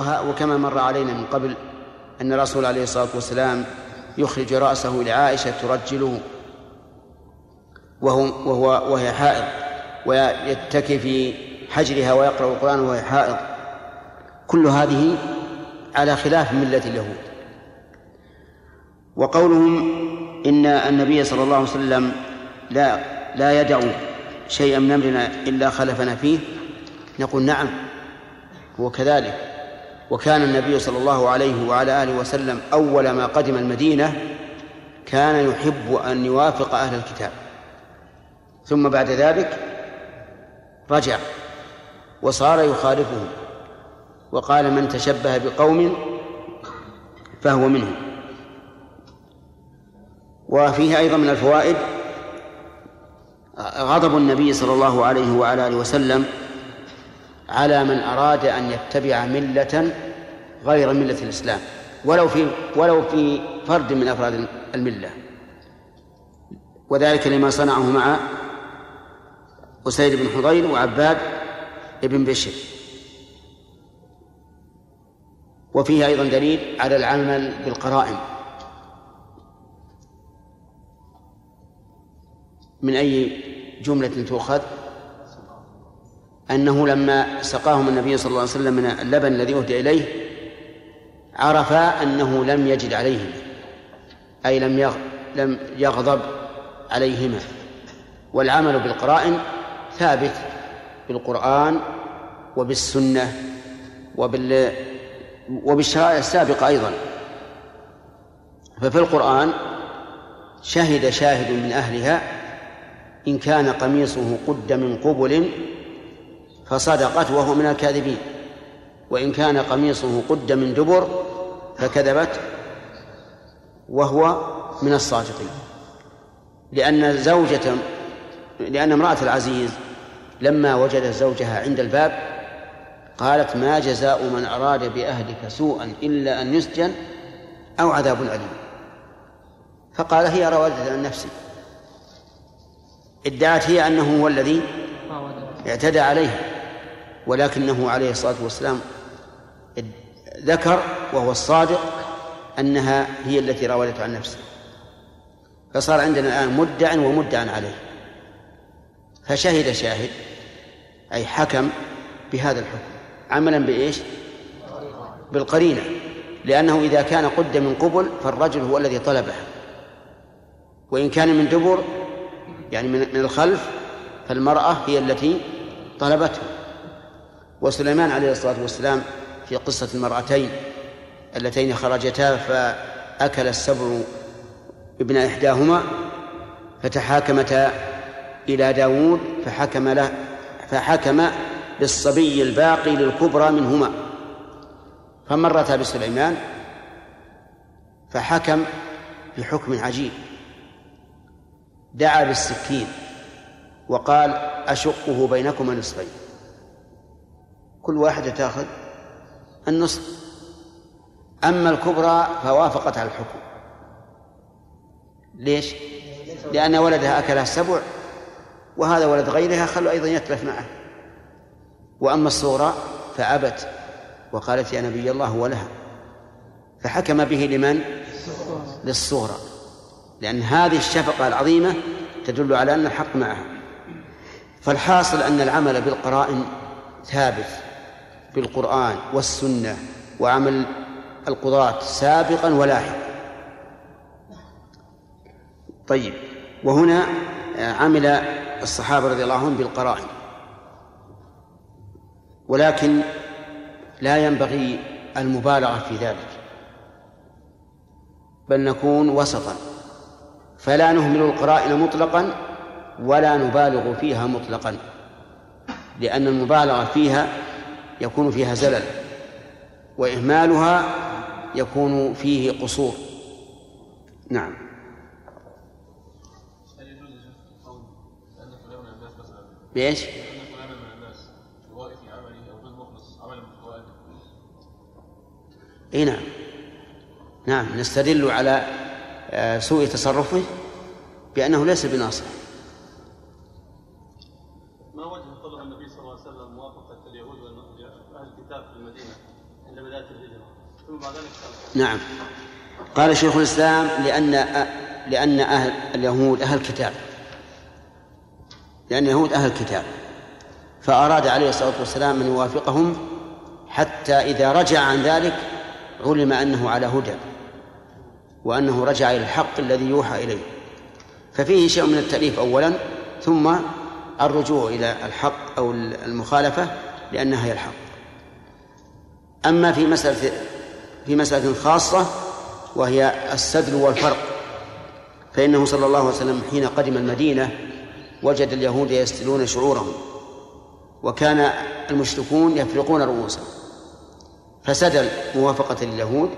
وكما مر علينا من قبل أن الرسول عليه الصلاة والسلام يخرج رأسه لعائشة ترجله وهو وهو وهي حائض ويتكي في حجرها ويقرأ القرآن وهي حائض. كل هذه على خلاف ملة اليهود. وقولهم إن النبي صلى الله عليه وسلم لا لا يدع شيئا من أمرنا إلا خلفنا فيه نقول نعم هو كذلك. وكان النبي صلى الله عليه وعلى آله وسلم أول ما قدم المدينة كان يحب أن يوافق أهل الكتاب. ثم بعد ذلك رجع وصار يخالفهم وقال من تشبه بقوم فهو منهم. وفيه أيضا من الفوائد غضب النبي صلى الله عليه وعلى آله وسلم على من أراد أن يتبع ملة غير ملة الإسلام ولو في ولو في فرد من أفراد الملة. وذلك لما صنعه مع أسيد بن حضير وعباد بن بشر. وفيه أيضا دليل على العمل بالقرائن. من أي جملة تؤخذ؟ أنه لما سقاهم النبي صلى الله عليه وسلم من اللبن الذي أهدي إليه عرفا أنه لم يجد عليهما أي لم لم يغضب عليهما. والعمل بالقرائن ثابت بالقرآن وبالسنة وبال وبالشرائع السابقة أيضا. ففي القرآن شهد شاهد من أهلها إن كان قميصه قد من قبل فصدقت وهو من الكاذبين. وإن كان قميصه قد من دبر فكذبت وهو من الصادقين. لأن زوجة لأن امرأة العزيز لما وجدت زوجها عند الباب قالت ما جزاء من أراد بأهلك سوءا إلا أن يسجن أو عذاب أليم. فقال هي راودت عن نفسي. ادعت هي أنه هو الذي اعتدى عليها. ولكنه عليه الصلاة والسلام ذكر وهو الصادق أنها هي التي راودته عن نفسه. فصار عندنا الآن مدع ومدعا عليه. فشهد شاهد أي حكم بهذا الحكم. عملا بإيش؟ بالقرينة. لأنه إذا كان قد من قبل فالرجل هو الذي طلبه. وإن كان من دبر يعني من الخلف فالمرأة هي التي طلبته. وسليمان عليه الصلاة والسلام في قصة المرأتين اللتين خرجتا فأكل السبع ابن إحداهما فتحاكمتا إلى داود فحكم له فحكم بالصبي الباقي للكبرى منهما. فمرتا بسليمان فحكم بحكم عجيب. دعا بالسكين وقال أشقه بينكما نصفين. كل واحدة تأخذ النصف. أما الكبرى فوافقت على الحكم. ليش؟ لأن ولدها أكلها السبع وهذا ولد غيرها خلوا أيضا يتلف معه. وأما الصغرى فأبت وقالت يا نبي الله ولها فحكم به لمن؟ للصغرى. لأن هذه الشفقة العظيمة تدل على أن الحق معها. فالحاصل أن العمل بالقرائن ثابت. بالقرآن والسنة وعمل القضاة سابقا ولاحقا. طيب وهنا عمل الصحابة رضي الله عنهم بالقرائن. ولكن لا ينبغي المبالغة في ذلك بل نكون وسطا. فلا نهمل القرائن مطلقا ولا نبالغ فيها مطلقا لأن المبالغة فيها يكون فيها زلل وإهمالها يكون فيه قصور. نعم. بإيش؟ إي نعم. نعم نستدل على آه، سوء تصرفه بأنه ليس بناصح ما وجه طلب النبي صلى الله عليه وسلم موافقة اليهود وأهل الكتاب في المدينة عندما نعم. قال شيخ الإسلام لأن لأن أهل اليهود أهل كتاب. لأن اليهود أهل كتاب. فأراد عليه الصلاة والسلام أن يوافقهم حتى إذا رجع عن ذلك علم أنه على هدى وأنه رجع إلى الحق الذي يوحى إليه. ففيه شيء من التأليف أولا ثم الرجوع إلى الحق أو المخالفة لأنها هي الحق. أما في مسألة في مسألة خاصة وهي السدل والفرق. فإنه صلى الله عليه وسلم حين قدم المدينة وجد اليهود يستلون شعورهم وكان المشركون يفرقون رؤوسهم. فسدل موافقة لليهود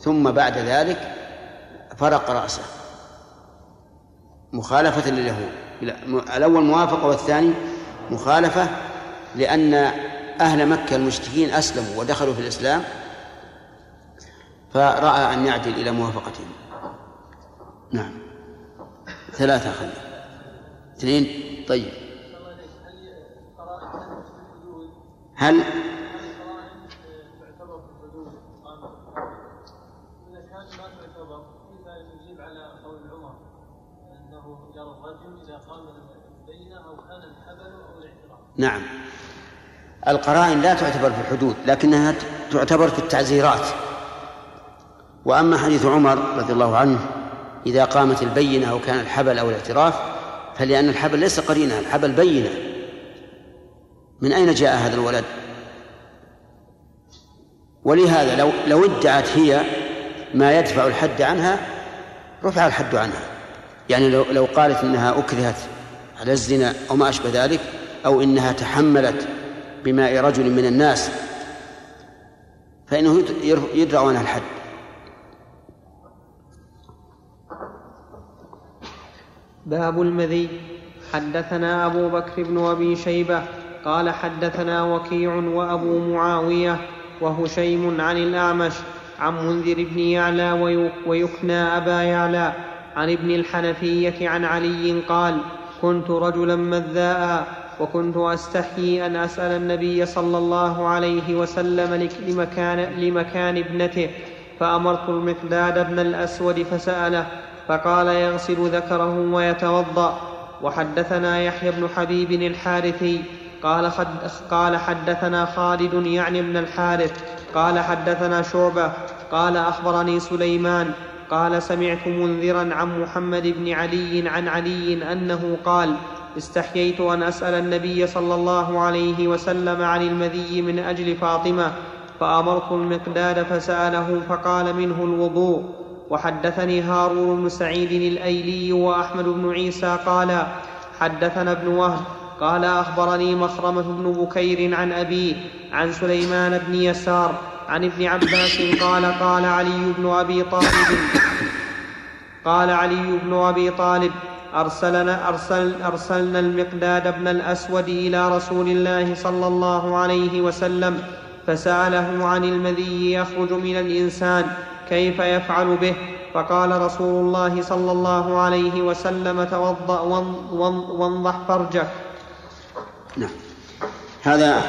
ثم بعد ذلك فرق رأسه. مخالفة لليهود. الأول موافقة والثاني مخالفة لأن أهل مكة المشركين أسلموا ودخلوا في الإسلام. فرأى أن يعدل إلى موافقتهم. نعم. ثلاثة خلي اثنين؟ طيب. هل نعم. القرائن لا تعتبر في الحدود لكنها تعتبر في التعزيرات. وأما حديث عمر رضي الله عنه إذا قامت البينة أو كان الحبل أو الاعتراف فلأن الحبل ليس قرينة الحبل بينة. من أين جاء هذا الولد؟ ولهذا لو لو ادعت هي ما يدفع الحد عنها رفع الحد عنها. يعني لو لو قالت إنها أكرهت على الزنا أو ما أشبه ذلك أو إنها تحملت بماء رجل من الناس فإنه يدرع عنها الحد. باب المذي. حدثنا أبو بكر بن أبي شيبة قال حدثنا وكيع وأبو معاوية وهشيم عن الأعمش عن منذر بن يعلى ويكنى أبا يعلى عن ابن الحنفية عن علي قال كنت رجلا مذاء وكنت أستحيي أن أسأل النبي صلى الله عليه وسلم لمكان, لمكان ابنته فأمرت المقداد بن الأسود فسأله فقال يغسل ذكره ويتوضأ. وحدثنا يحيى بن حبيب الحارثي قال, قال حدثنا خالد يعني بن الحارث قال حدثنا شعبة قال أخبرني سليمان قال سمعت منذرا عن محمد بن علي عن علي أنه قال استحييت أن أسأل النبي صلى الله عليه وسلم عن المذي من أجل فاطمة فأمرت المقداد فسأله فقال منه الوضوء. وحدثني هارون بن سعيد الأيلي وأحمد بن عيسى قال حدثنا ابن وهب قال أخبرني مخرمة بن بكير عن أبيه عن سليمان بن يسار عن ابن عباس قال قال علي بن أبي طالب قال علي بن أبي طالب أرسلنا, أرسل أرسلنا المقداد بن الأسود إلى رسول الله صلى الله عليه وسلم فسأله عن المذي يخرج من الإنسان كيف يفعل به؟ فقال رسول الله صلى الله عليه وسلم توضأ وانضح فرجك. نعم. هذا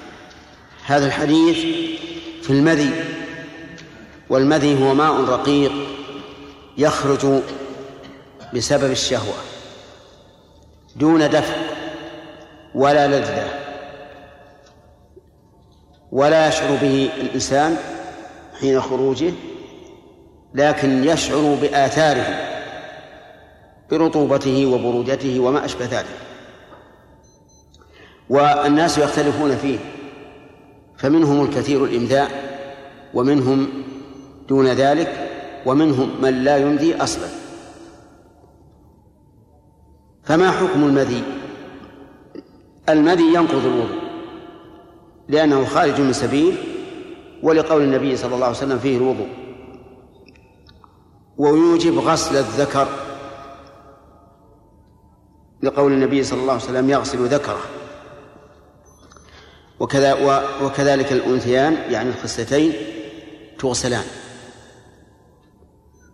هذا الحديث في المذي والمذي هو ماء رقيق يخرج بسبب الشهوة دون دفع ولا لذة ولا يشعر به الإنسان حين خروجه لكن يشعر بآثاره برطوبته وبرودته وما أشبه ذلك. والناس يختلفون فيه فمنهم الكثير الإمذاء ومنهم دون ذلك ومنهم من لا يمذي أصلا. فما حكم المذي؟ المذي ينقض الوضوء لأنه خارج من سبيل ولقول النبي صلى الله عليه وسلم فيه الوضوء. ويوجب غسل الذكر. لقول النبي صلى الله عليه وسلم يغسل ذكره. وكذا وكذلك الأنثيان يعني الخصلتين تغسلان.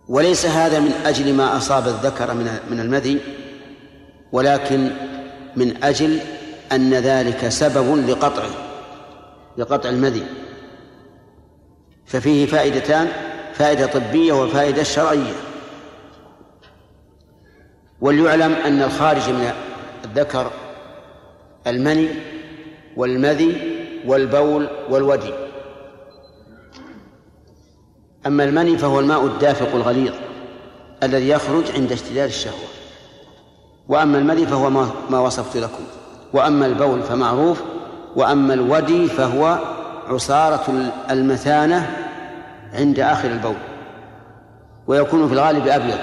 وليس هذا من أجل ما أصاب الذكر من من المذي ولكن من أجل أن ذلك سبب لقطعه لقطع المذي ففيه فائدتان فائدة طبية وفائدة شرعية. وليعلم أن الخارج من الذكر المني والمذي والبول والودي. أما المني فهو الماء الدافق الغليظ الذي يخرج عند اشتداد الشهوة. وأما المذي فهو ما وصفت لكم. وأما البول فمعروف وأما الودي فهو عصارة المثانة عند آخر البول ويكون في الغالب أبيض.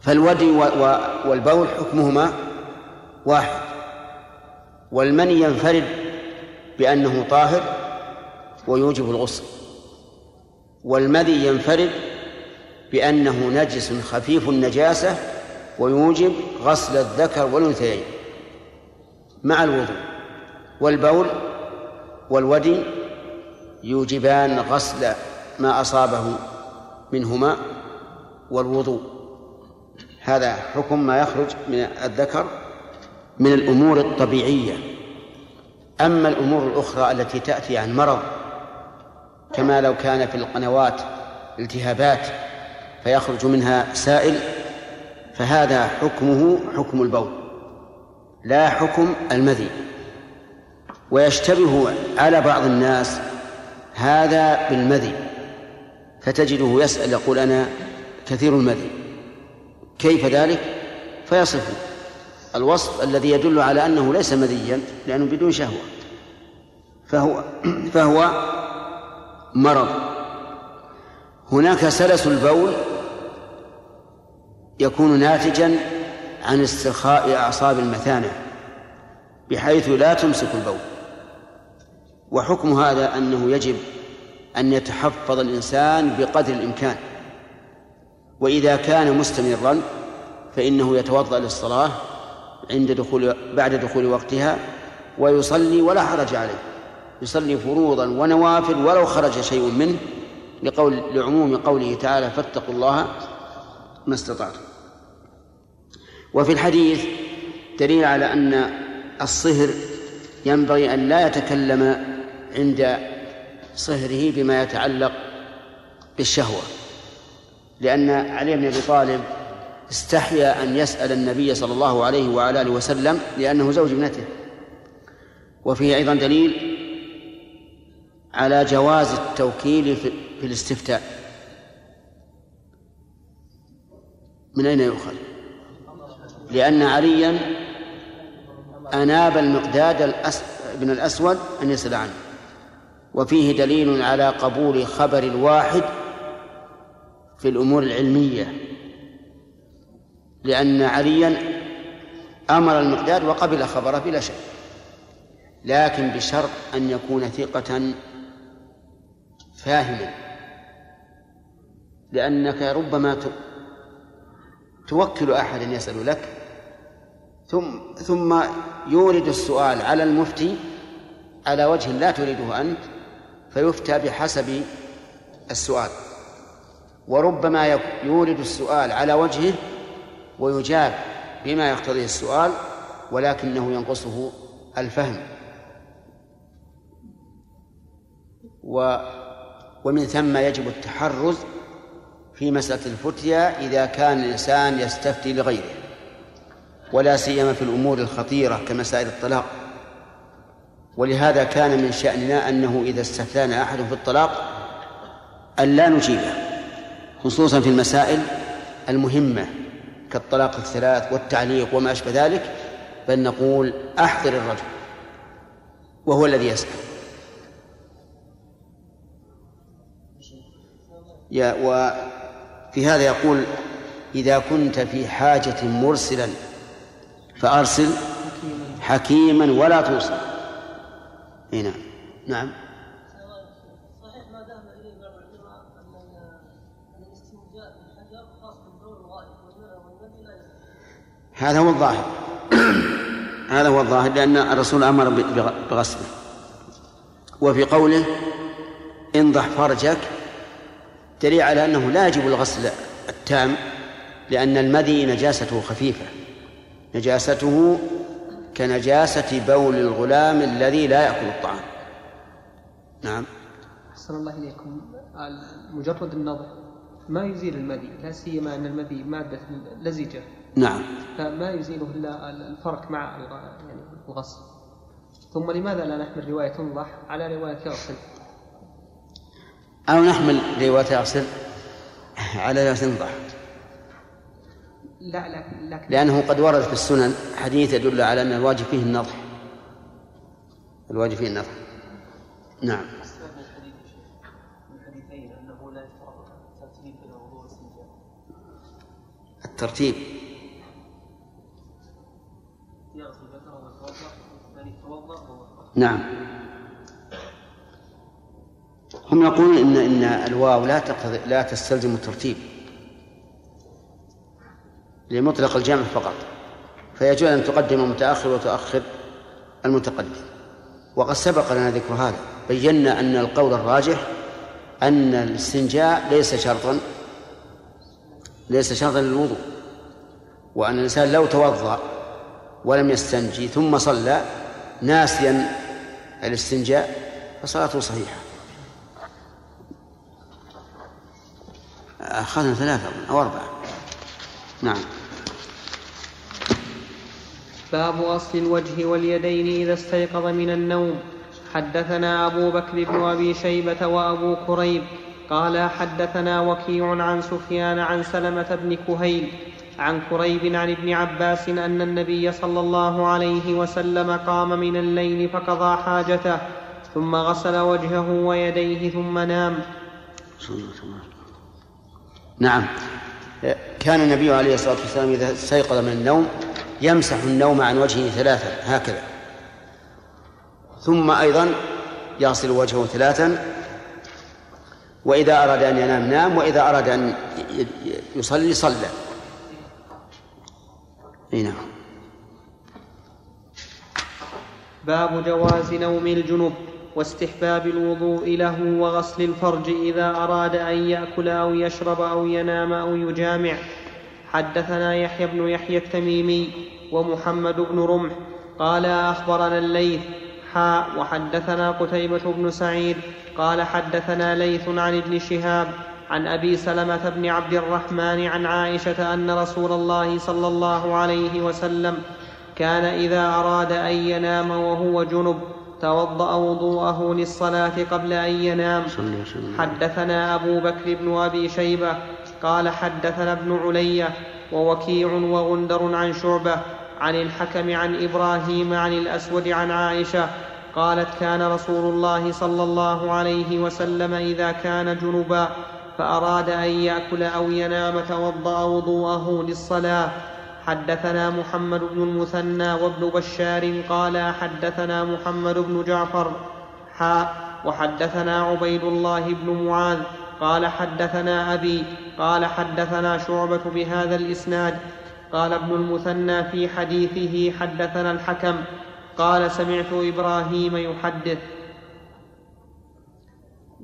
فالودي والبول حكمهما واحد. والمني ينفرد بأنه طاهر ويوجب الغسل. والمذي ينفرد بأنه نجس خفيف النجاسة ويوجب غسل الذكر والأنثيين مع الوضوء. والبول والودي يوجبان غسل ما أصابه منهما والوضوء. هذا حكم ما يخرج من الذكر من الأمور الطبيعية. أما الأمور الأخرى التي تأتي عن مرض كما لو كان في القنوات التهابات فيخرج منها سائل فهذا حكمه حكم البول لا حكم المذي. ويشتبه على بعض الناس هذا بالمذي فتجده يسأل يقول أنا كثير المذي كيف ذلك؟ فيصف الوصف الذي يدل على أنه ليس مذيا لأنه بدون شهوة فهو فهو مرض. هناك سلس البول يكون ناتجا عن استرخاء أعصاب المثانة بحيث لا تمسك البول. وحكم هذا أنه يجب أن يتحفظ الإنسان بقدر الإمكان. وإذا كان مستمرا فإنه يتوضأ للصلاة عند دخول بعد دخول وقتها ويصلي ولا حرج عليه. يصلي فروضا ونوافل ولو خرج شيء منه لقول لعموم قوله تعالى فاتقوا الله ما استطعتم. وفي الحديث دليل على أن الصهر ينبغي أن لا يتكلم عند صهره بما يتعلق بالشهوة لأن علي بن أبي طالب استحيا أن يسأل النبي صلى الله عليه وعلى آله وسلم لأنه زوج ابنته وفيه أيضا دليل على جواز التوكيل في الاستفتاء من أين يؤخذ؟ لأن عليا أناب المقداد. بن الأسود أن يسأل عنه وفيه دليل على قبول خبر الواحد في الأمور العلمية لأن عليا أمر المقداد وقبل خبره بلا شك لكن بشرط أن يكون ثقة فاهما لأنك ربما توكل أحدا يسأل لك ثم ثم يورد السؤال على المفتي على وجه لا تريده أنت فيفتى بحسب السؤال. وربما يورد السؤال على وجهه ويجاب بما يقتضيه السؤال ولكنه ينقصه الفهم. و ومن ثم يجب التحرز في مسألة الفتيا إذا كان الإنسان يستفتي لغيره ولا سيما في الأمور الخطيرة كمسائل الطلاق. ولهذا كان من شأننا أنه إذا استفتانا أحد في الطلاق أن لا نجيبه خصوصا في المسائل المهمة كالطلاق الثلاث والتعليق وما أشبه ذلك بل نقول أحضر الرجل وهو الذي يسأل. يا وفي هذا يقول إذا كنت في حاجة مرسلا فأرسل حكيما ولا توصل. إي نعم. نعم. صحيح ما ذهب اليه بعض العلماء أن الاستنجاء بالحجر خاص بالبول الغائب والمني لا هذا هو الظاهر. هذا هو الظاهر لأن الرسول أمر بغسله. وفي قوله انضح فرجك دليل على أنه لا يجب الغسل التام لأن المذي نجاسته خفيفة. نجاسته كنجاسة بول الغلام الذي لا يأكل الطعام. نعم. أحسن الله إليكم. مجرد النظر. ما يزيل المذي؟ لا سيما أن المذي مادة لزجة. نعم. فما يزيله إلا الفرق مع يعني الغسل ثم لماذا لا نحمل رواية تنضح على رواية يغسل أو نحمل رواية يغسل على رواية تنضح. لا لكن, لكن لأنه قد ورد في السنن حديث يدل على أن الواجب فيه النضح. الواجب فيه النضح. نعم. الترتيب. نعم. هم يقولون إن إن الواو لا تقتضي لا تستلزم الترتيب. لمطلق الجمع فقط. فيجوز أن تقدم المتاخر وتؤخر المتقدم. وقد سبق لنا ذكر هذا. بينا أن القول الراجح أن الاستنجاء ليس شرطا ليس شرطا للوضوء. وأن الإنسان لو توضأ ولم يستنجي ثم صلى ناسيا الاستنجاء فصلاته صحيحة. أخذنا ثلاثة أو أربعة. نعم. باب أصل الوجه واليدين إذا استيقظ من النوم. حدثنا أبو بكر بن أبي شيبة وأبو كريب قال حدثنا وكيع عن سفيان عن سلمة بن كهيل عن كريب عن ابن عباس أن النبي صلى الله عليه وسلم قام من الليل فقضى حاجته ثم غسل وجهه ويديه ثم نام. نعم. كان النبي عليه الصلاة والسلام إذا استيقظ من النوم يمسح النوم عن وجهه ثلاثا هكذا. ثم أيضا يغسل وجهه ثلاثا وإذا أراد أن ينام نام وإذا أراد أن يصلي صلى. نعم. باب جواز نوم الجنب واستحباب الوضوء له وغسل الفرج إذا أراد أن يأكل أو يشرب أو ينام أو يجامع. حدثنا يحيى بن يحيى التميمي ومحمد بن رمح قال أخبرنا الليث حاء وحدثنا قتيبة بن سعيد قال حدثنا ليث عن ابن شهاب عن أبي سلمة بن عبد الرحمن عن عائشة أن رسول الله صلى الله عليه وسلم كان إذا أراد أن ينام وهو جنب توضأ وضوءه للصلاة قبل أن ينام. حدثنا أبو بكر بن أبي شيبة قال حدثنا ابن علي ووكيع وغندر عن شعبة عن الحكم عن إبراهيم عن الأسود عن عائشة قالت كان رسول الله صلى الله عليه وسلم إذا كان جنبا فأراد أن يأكل أو ينام توضأ وضوءه للصلاة. حدثنا محمد بن المثنى وابن بشار قال حدثنا محمد بن جعفر حاء وحدثنا عبيد الله بن معاذ قال حدثنا أبي قال حدثنا شعبة بهذا الإسناد قال ابن المثنى في حديثه حدثنا الحكم قال سمعت إبراهيم يحدث.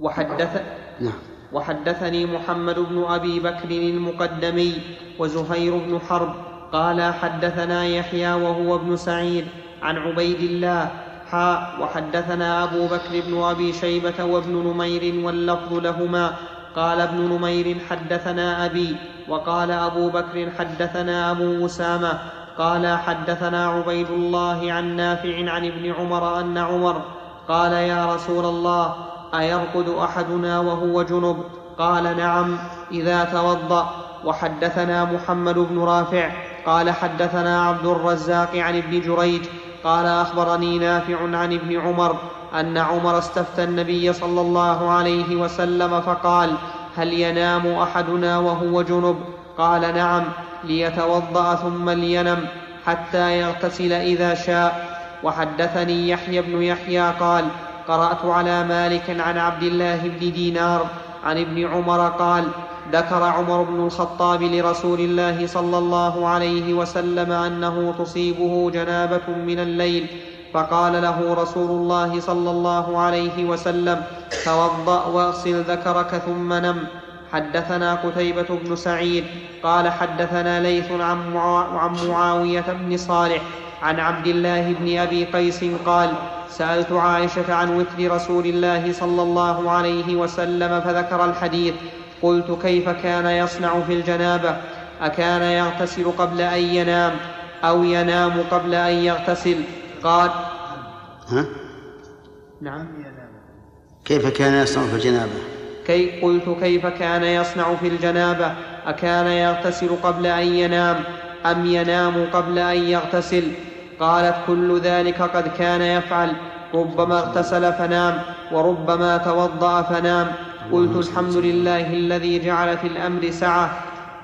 وحدث نعم. وحدثني محمد بن أبي بكر المقدمي وزهير بن حرب قال حدثنا يحيى وهو ابن سعيد عن عبيد الله حاء وحدثنا أبو بكر بن أبي شيبة وابن نمير واللفظ لهما. قال ابن نمير حدثنا أبي وقال أبو بكر حدثنا أبو أسامة. قال حدثنا عبيد الله عن نافع عن ابن عمر أن عمر قال يا رسول الله أيرقد أحدنا وهو جنب؟ قال نعم إذا توضأ. وحدثنا محمد بن رافع قال حدثنا عبد الرزاق عن ابن جريج قال أخبرني نافع عن ابن عمر أن عمر استفتى النبي صلى الله عليه وسلم فقال هل ينام أحدنا وهو جنب؟ قال نعم ليتوضأ ثم لينم حتى يغتسل إذا شاء. وحدثني يحيى بن يحيى قال قرأت على مالك عن عبد الله بن دينار عن ابن عمر قال ذكر عمر بن الخطاب لرسول الله صلى الله عليه وسلم أنه تصيبه جنابة من الليل فقال له رسول الله صلى الله عليه وسلم توضأ واغسل ذكرك ثم نم. حدثنا قتيبة بن سعيد قال حدثنا ليث عن معاوية بن صالح عن عبد الله بن أبي قيس قال سألت عائشة عن وتر رسول الله صلى الله عليه وسلم فذكر الحديث قلت كيف كان يصنع في الجنابة؟ أكان يغتسل قبل أن ينام أو ينام قبل أن يغتسل؟ قال ها؟ نعم. كيف كان يصنع في الجنابة؟ كي قلت كيف كان يصنع في الجنابة؟ أكان يغتسل قبل أن ينام أم ينام قبل أن يغتسل؟ قالت كل ذلك قد كان يفعل ربما اغتسل فنام وربما توضأ فنام قلت الحمد لله الذي جعل في الأمر سعة.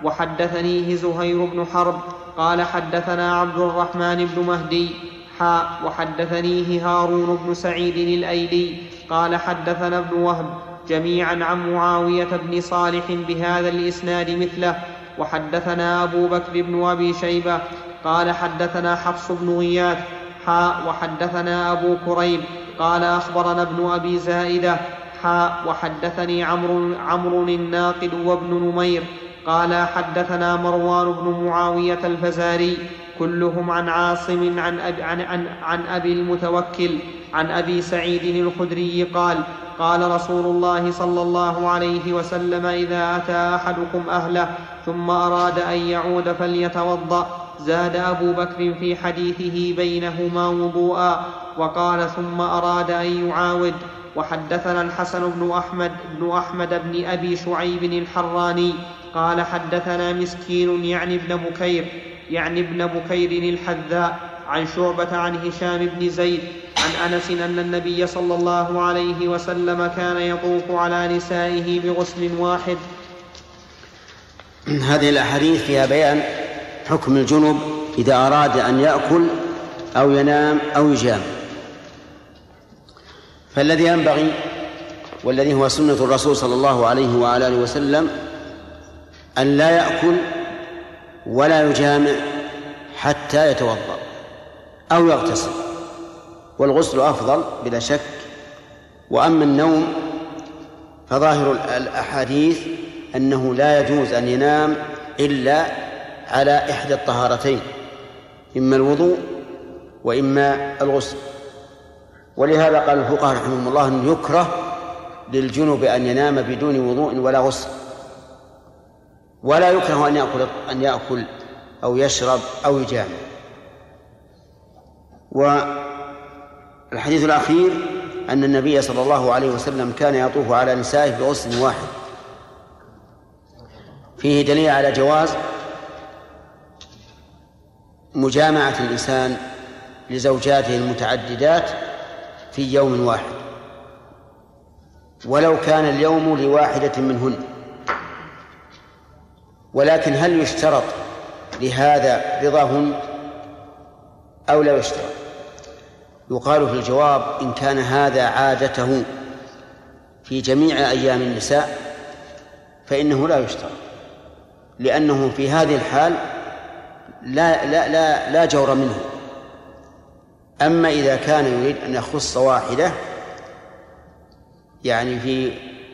وحدثنيه زهير بن حرب قال حدثنا عبد الرحمن بن مهدي. حاء وحدثنيه هارون بن سعيد الايلي قال حدثنا ابن وهب جميعا عن معاوية بن صالح بهذا الإسناد مثله. وحدثنا أبو بكر بن أبي شيبة قال حدثنا حفص بن غياث. حاء وحدثنا أبو كريب قال أخبرنا ابن أبي زائدة وحدثني عمرو عمرو الناقد وابن نمير قال حدثنا مروان بن معاوية الفزاري كلهم عن عاصم عن أبي, عن, عن, عن أبي المتوكل عن أبي سعيد الخدري قال قال رسول الله صلى الله عليه وسلم إذا أتى أحدكم أهله ثم أراد أن يعود فليتوضأ زاد أبو بكر في حديثه بينهما وضوءا وقال ثم أراد أن يعاود وحدثنا الحسن بن أحمد بن أحمد بن أبي شعيب الحراني قال حدثنا مسكين يعني ابن بكير يعني ابن بكير الحذاء عن شعبة عن هشام بن زيد عن أنس أن النبي صلى الله عليه وسلم كان يطوف على نسائه بغسل واحد. هذه الأحاديث فيها بيان حكم الجنب إذا أراد أن يأكل أو ينام أو يجام فالذي ينبغي والذي هو سنة الرسول صلى الله عليه وعلى آله وسلم أن لا يأكل ولا يجامع حتى يتوضأ أو يغتسل والغسل أفضل بلا شك. وأما النوم فظاهر الأحاديث أنه لا يجوز أن ينام إلا على إحدى الطهارتين إما الوضوء وإما الغسل. ولهذا قال الفقهاء رحمهم الله أنه يكره للجنب أن ينام بدون وضوء ولا غسل. ولا يكره أن يأكل أن يأكل أو يشرب أو يجامع. والحديث الأخير أن النبي صلى الله عليه وسلم كان يطوف على نسائه بغسل واحد. فيه دليل على جواز مجامعة الإنسان لزوجاته المتعددات في يوم واحد. ولو كان اليوم لواحدة منهن. ولكن هل يشترط لهذا رضاهن؟ أو لا يشترط؟ يقال في الجواب إن كان هذا عادته في جميع أيام النساء فإنه لا يشترط. لأنه في هذه الحال لا لا لا لا جور منه. أما إذا كان يريد أن يخص واحدة يعني في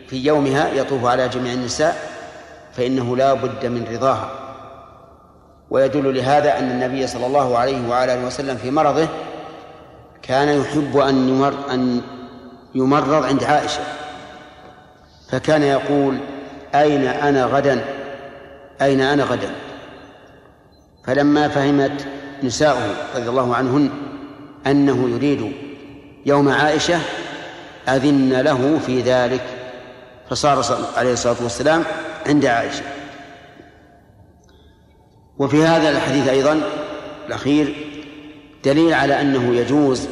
في يومها يطوف على جميع النساء فإنه لا بد من رضاها. ويدل لهذا أن النبي صلى الله عليه وعلى آله وسلم في مرضه كان يحب أن يمر أن يمرض عند عائشة. فكان يقول أين أنا غدا؟ أين أنا غدا؟ فلما فهمت نساؤه رضي الله عنهن أنه يريد يوم عائشة أذن له في ذلك فصار عليه الصلاة والسلام عند عائشة. وفي هذا الحديث أيضا الأخير دليل على أنه يجوز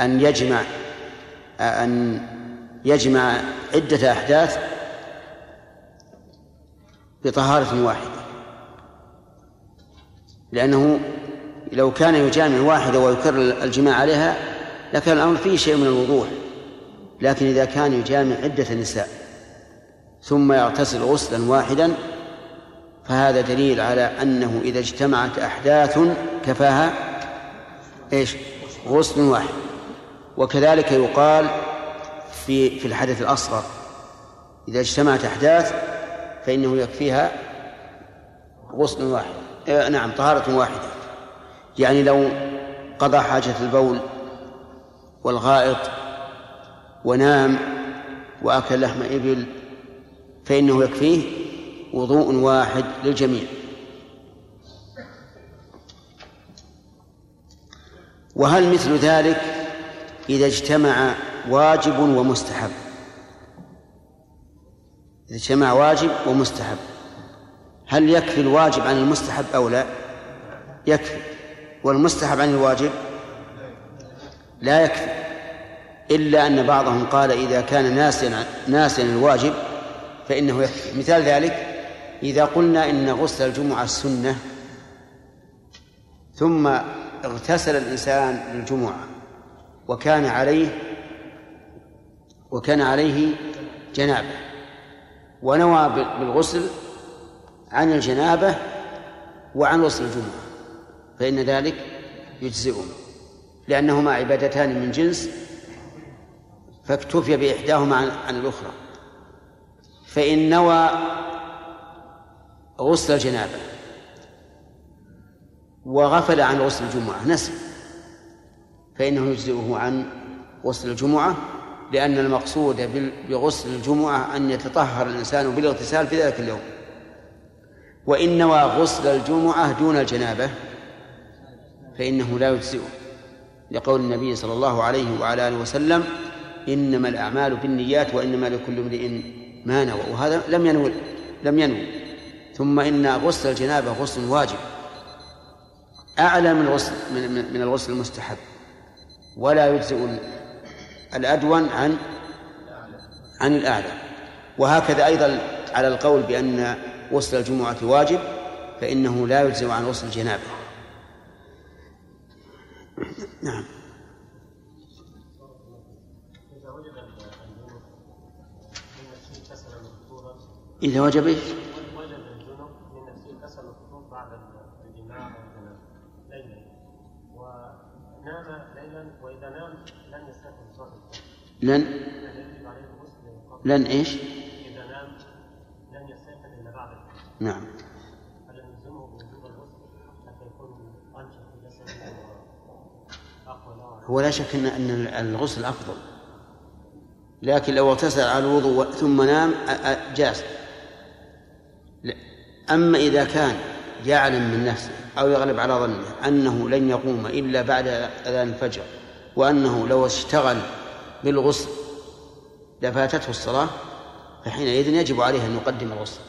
أن يجمع أن يجمع عدة أحداث بطهارة واحدة لأنه لو كان يجامع واحدة ويكرر الجماع عليها لكان الأمر فيه شيء من الوضوح. لكن إذا كان يجامع عدة نساء ثم يغتسل غسلا واحدا فهذا دليل على أنه إذا اجتمعت أحداث كفاها إيش؟ غسل واحد. وكذلك يقال في في الحدث الأصغر إذا اجتمعت أحداث فإنه يكفيها غسل واحد. إيه نعم طهارة واحدة. يعني لو قضى حاجة البول والغائط ونام وأكل لحم إبل فإنه يكفيه وضوء واحد للجميع. وهل مثل ذلك إذا اجتمع واجب ومستحب؟ إذا اجتمع واجب ومستحب هل يكفي الواجب عن المستحب أو لا؟ يكفي. والمستحب عن الواجب لا يكفي إلا أن بعضهم قال إذا كان ناسيا ناسيا الواجب فإنه يكفي. مثال ذلك إذا قلنا إن غسل الجمعة سنة ثم اغتسل الإنسان للجمعة وكان عليه وكان عليه جنابة ونوى بالغسل عن الجنابة وعن غسل الجمعة فإن ذلك يجزئه لأنهما عبادتان من جنس فاكتفي بإحداهما عن الأخرى. فإن نوى غسل الجنابة وغفل عن غسل الجمعة نسي فإنه يجزئه عن غسل الجمعة لأن المقصود بغسل الجمعة أن يتطهر الإنسان بالاغتسال في ذلك اليوم. وإن نوى غسل الجمعة دون الجنابة فإنه لا يجزئه. لقول النبي صلى الله عليه وعلى آله وسلم إنما الأعمال بالنيات وإنما لكل امرئ ما نوى. وهذا لم ينوي لم ينوي. ثم إن غسل الجنابة غسل واجب. أعلى من الغسل من, من الغسل المستحب. ولا يجزئ الأدون عن عن الأعلى. وهكذا أيضا على القول بأن غسل الجمعة واجب فإنه لا يجزئ عن غسل الجنابة. نعم إذا وجب إيش؟ وجب من نفسه كسل الخطوب بعد الجماع ليلا ونام ليلا وإذا نام لن يستيقظ صاحب لن لن إيش؟ إذا نام لن يستيقظ إلا بعد نعم هو لا شك ان إن الغسل أفضل. لكن لو اغتسل على الوضوء ثم نام جاز. أما إذا كان يعلم من نفسه أو يغلب على ظنه أنه لن يقوم إلا بعد أذان الفجر وأنه لو اشتغل بالغسل لفاتته الصلاة فحينئذ يجب عليه أن يقدم الغسل.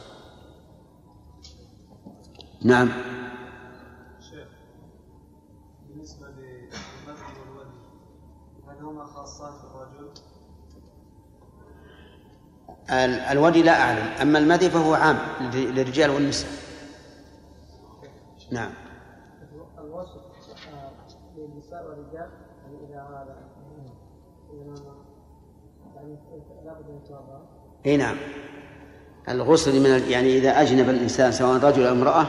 نعم. الودي لا أعلم. أما المذي فهو عام للرجال والنساء. نعم. الوصف للنساء والرجال يعني إذا يتوضأ إي نعم. الغسل من يعني إذا أجنب الإنسان سواء رجل أو امرأة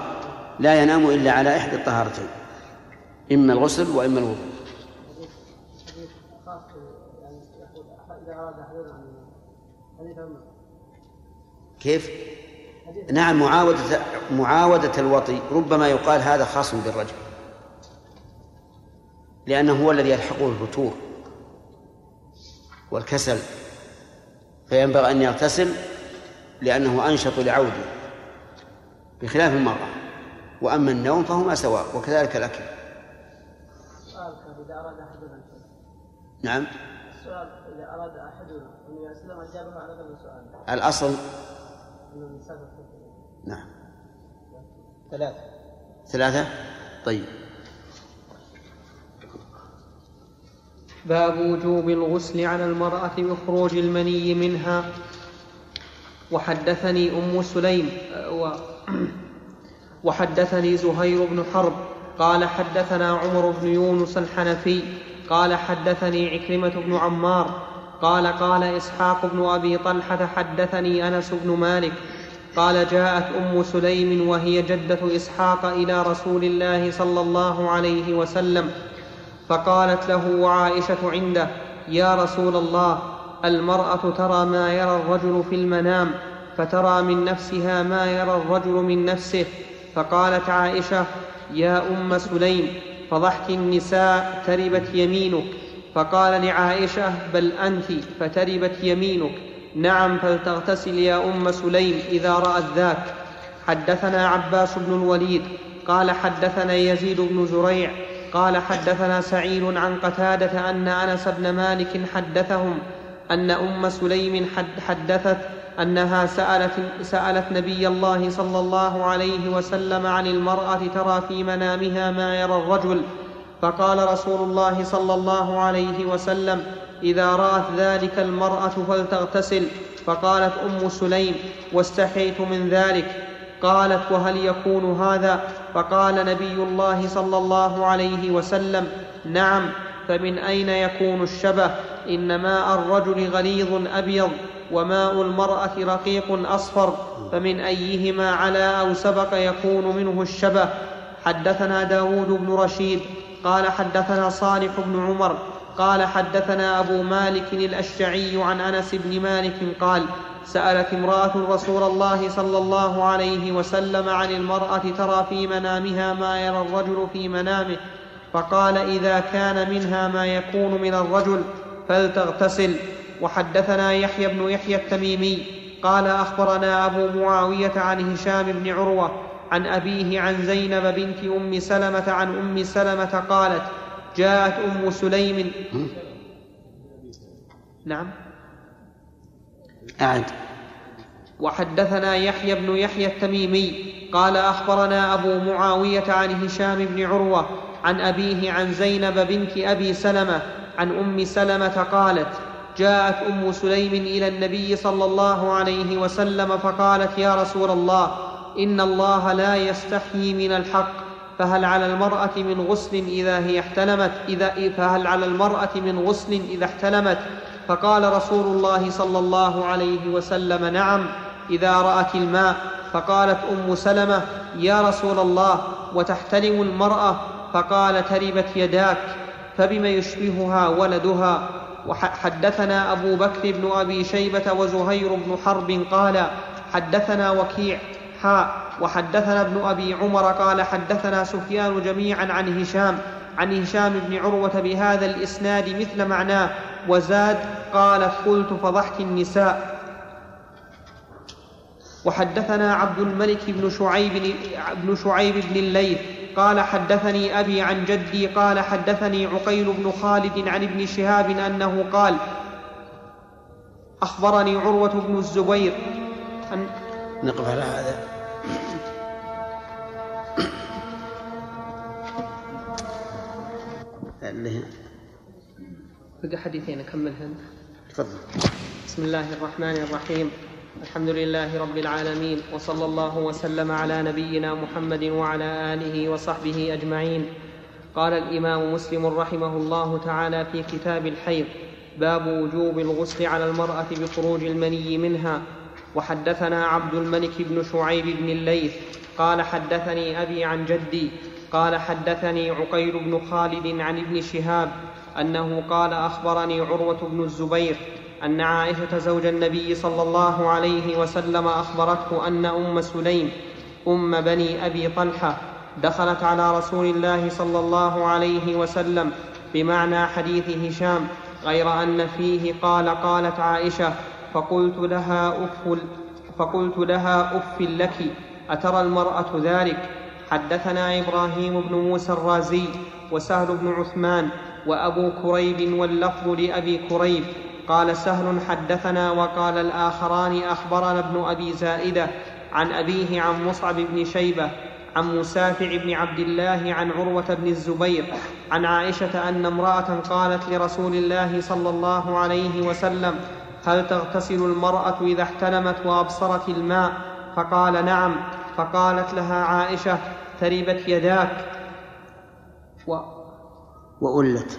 لا ينام إلا على إحدى الطهارتين. إما الغسل وإما الوضوء يعني يقول اذا اراد كيف؟ نعم معاودة معاودة الوطي. ربما يقال هذا خاص بالرجل. لأنه هو الذي يلحقه الفتور والكسل. فينبغي أن يغتسل لأنه أنشط لعوده بخلاف المرأة. وأما النوم فهما سواء وكذلك الأكل. نعم. السؤال إذا أراد أحدنا أن يسلم أجابه على هذا السؤال الأصل؟ نعم. ثلاثة. ثلاثة؟ طيب. باب وجوب الغسل على المرأة بخروج المني منها. وحدثني أم سليم و وحدثني زهير بن حرب قال حدثنا عمر بن يونس الحنفي قال حدثني عكرمة بن عمار قال قال إسحاق بن أبي طلحة حدثني أنس بن مالك قال جاءت أم سليم وهي جدة إسحاق إلى رسول الله صلى الله عليه وسلم فقالت له وعائشة عنده يا رسول الله المرأة ترى ما يرى الرجل في المنام فترى من نفسها ما يرى الرجل من نفسه فقالت عائشة يا أم سليم فضحك النساء تربت يمينك. فقال لعائشة بل أنت فتربت يمينك. نعم فلتغتسل يا أم سليم إذا رأت ذاك. حدثنا عباس بن الوليد. قال حدثنا يزيد بن زريع. قال حدثنا سعيد عن قتادة أن أنس بن مالك حدثهم أن أم سليم حدثت أنها سالت, سألت نبي الله صلى الله عليه وسلم عن المرأة ترى في منامها ما يرى الرجل. فقال رسول الله صلى الله عليه وسلم إذا رأت ذلك المرأة فلتغتسل. فقالت أم سليم واستحيت من ذلك. قالت وهل يكون هذا؟ فقال نبي الله صلى الله عليه وسلم نعم فمن أين يكون الشبه؟ ان ماء الرجل غليظ أبيض. وماء المرأة رقيق أصفر فمن أيهما علا أو سبق يكون منه الشبه. حدثنا داود بن رشيد قال حدثنا صالح بن عمر قال حدثنا أبو مالك الأشجعي عن أنس بن مالك قال سألت امرأة رسول الله صلى الله عليه وسلم عن المرأة ترى في منامها ما يرى الرجل في منامه فقال إذا كان منها ما يكون من الرجل فلتغتسل. وحدثنا يحيى بن يحيى التميمي قال أخبرنا أبو معاوية عن هشام بن عروة عن أبيه عن زينب بنت أم سلمة عن أم سلمة قالت جاءت أم سليم. نعم. أعد. وحدثنا يحيى بن يحيى التميمي قال أخبرنا أبو معاوية عن هشام بن عروة عن أبيه عن زينب بنت أبي سلمة عن أم سلمة قالت جاءت أم سليم إلى النبي صلى الله عليه وسلم فقالت يا رسول الله إن الله لا يستحيي من الحق فهل على المرأة من غسل إذا هي احتلمت؟ إذا فهل على المرأة من غسل إذا احتلمت؟ فقال رسول الله صلى الله عليه وسلم نعم إذا رأت الماء. فقالت أم سلمة يا رسول الله وتحتلم المرأة؟ فقال تربت يداك فبم يشبهها ولدها؟ وحدثنا أبو بكر بن أبي شيبة وزهير بن حرب قال حدثنا وكيع حاء وحدثنا ابن أبي عمر قال حدثنا سفيان جميعا عن هشام عن هشام بن عروة بهذا الإسناد مثل معناه وزاد قالت قلت فضحك النساء. وحدثنا عبد الملك بن شعيب بن شعيب بن الليث قال حدثني أبي عن جدي قال حدثني عقيل بن خالد عن ابن شهاب أنه قال أخبرني عروة بن الزبير أن نقف على هذا. بقى حديثين أكملهن تفضل. بسم الله الرحمن الرحيم. الحمد لله رب العالمين وصلى الله وسلم على نبينا محمد وعلى آله وصحبه أجمعين. قال الإمام مسلم رحمه الله تعالى في كتاب الحيض باب وجوب الغسل على المرأة بخروج المني منها. وحدثنا عبد الملك بن شعيب بن الليث قال حدثني أبي عن جدي قال حدثني عقيل بن خالد عن ابن شهاب أنه قال أخبرني عروة بن الزبير أن عائشة زوج النبي صلى الله عليه وسلم أخبرته أن أم سليم أم بني أبي طلحة دخلت على رسول الله صلى الله عليه وسلم بمعنى حديث هشام غير أن فيه قال قالت عائشة فقلت لها اف فقلت لها اف لك أترى المرأة ذلك؟ حدثنا إبراهيم بن موسى الرازي وسهل بن عثمان وأبو كريب واللفظ لأبي كريب قال سهل حدثنا وقال الآخران أخبرنا ابن أبي زائدة عن أبيه عن مصعب بن شيبة عن مسافع بن عبد الله عن عروة بن الزبير عن عائشة أن امرأة قالت لرسول الله صلى الله عليه وسلم هل تغتسل المرأة إذا احتلمت وأبصرت الماء؟ فقال نعم. فقالت لها عائشة تربت يداك و وألت.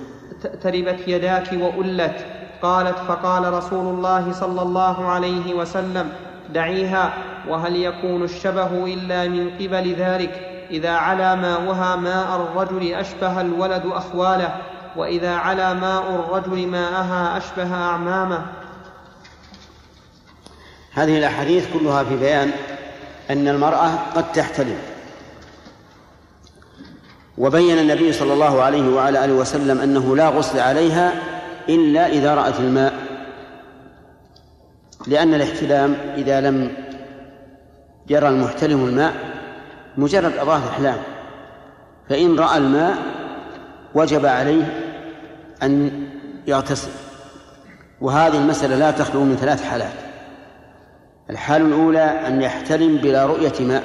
تربت يداك وألت. قالت فقال رسول الله صلى الله عليه وسلم دعيها وهل يكون الشبه إلا من قبل ذلك؟ إذا علا ماؤها ماء الرجل أشبه الولد أخواله وإذا علا ماء الرجل ماءها أشبه أعمامه. هذه الأحاديث كلها في بيان أن المرأة قد تحتلم وبين النبي صلى الله عليه وعلى آله وسلم أنه لا غسل عليها إلا إذا رأت الماء لأن الاحتلام إذا لم يرى المحتلم الماء مجرد أضاف إحلام فإن رأى الماء وجب عليه أن يغتسل. وهذه المسألة لا تخلو من ثلاث حالات. الحال الأولى أن يحتلم بلا رؤية ماء.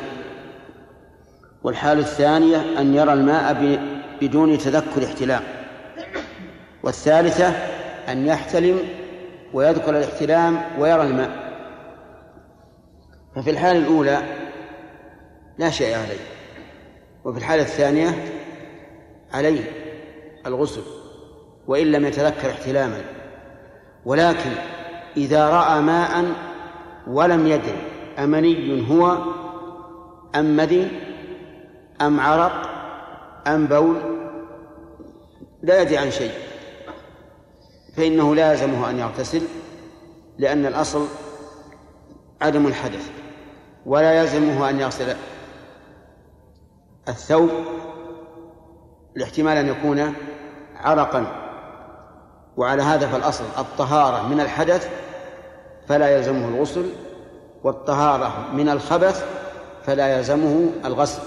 والحال الثانية أن يرى الماء بدون تذكر احتلام. والثالثة أن يحتلم ويذكر الاحتلام ويرى الماء. ففي الحالة الأولى لا شيء عليه وفي الحالة الثانية عليه الغسل وإن لم يتذكر احتلاما. ولكن إذا رأى ماء ولم يدري أمني هو أم مدي أم عرق أم بول لا يدري عن شيء. فإنه لازمه أن يغتسل لأن الأصل عدم الحدث ولا يلزمه أن يغسل الثوب لاحتمال أن يكون عرقا. وعلى هذا فالأصل الطهارة من الحدث فلا يلزمه الغسل والطهارة من الخبث فلا يلزمه الغسل.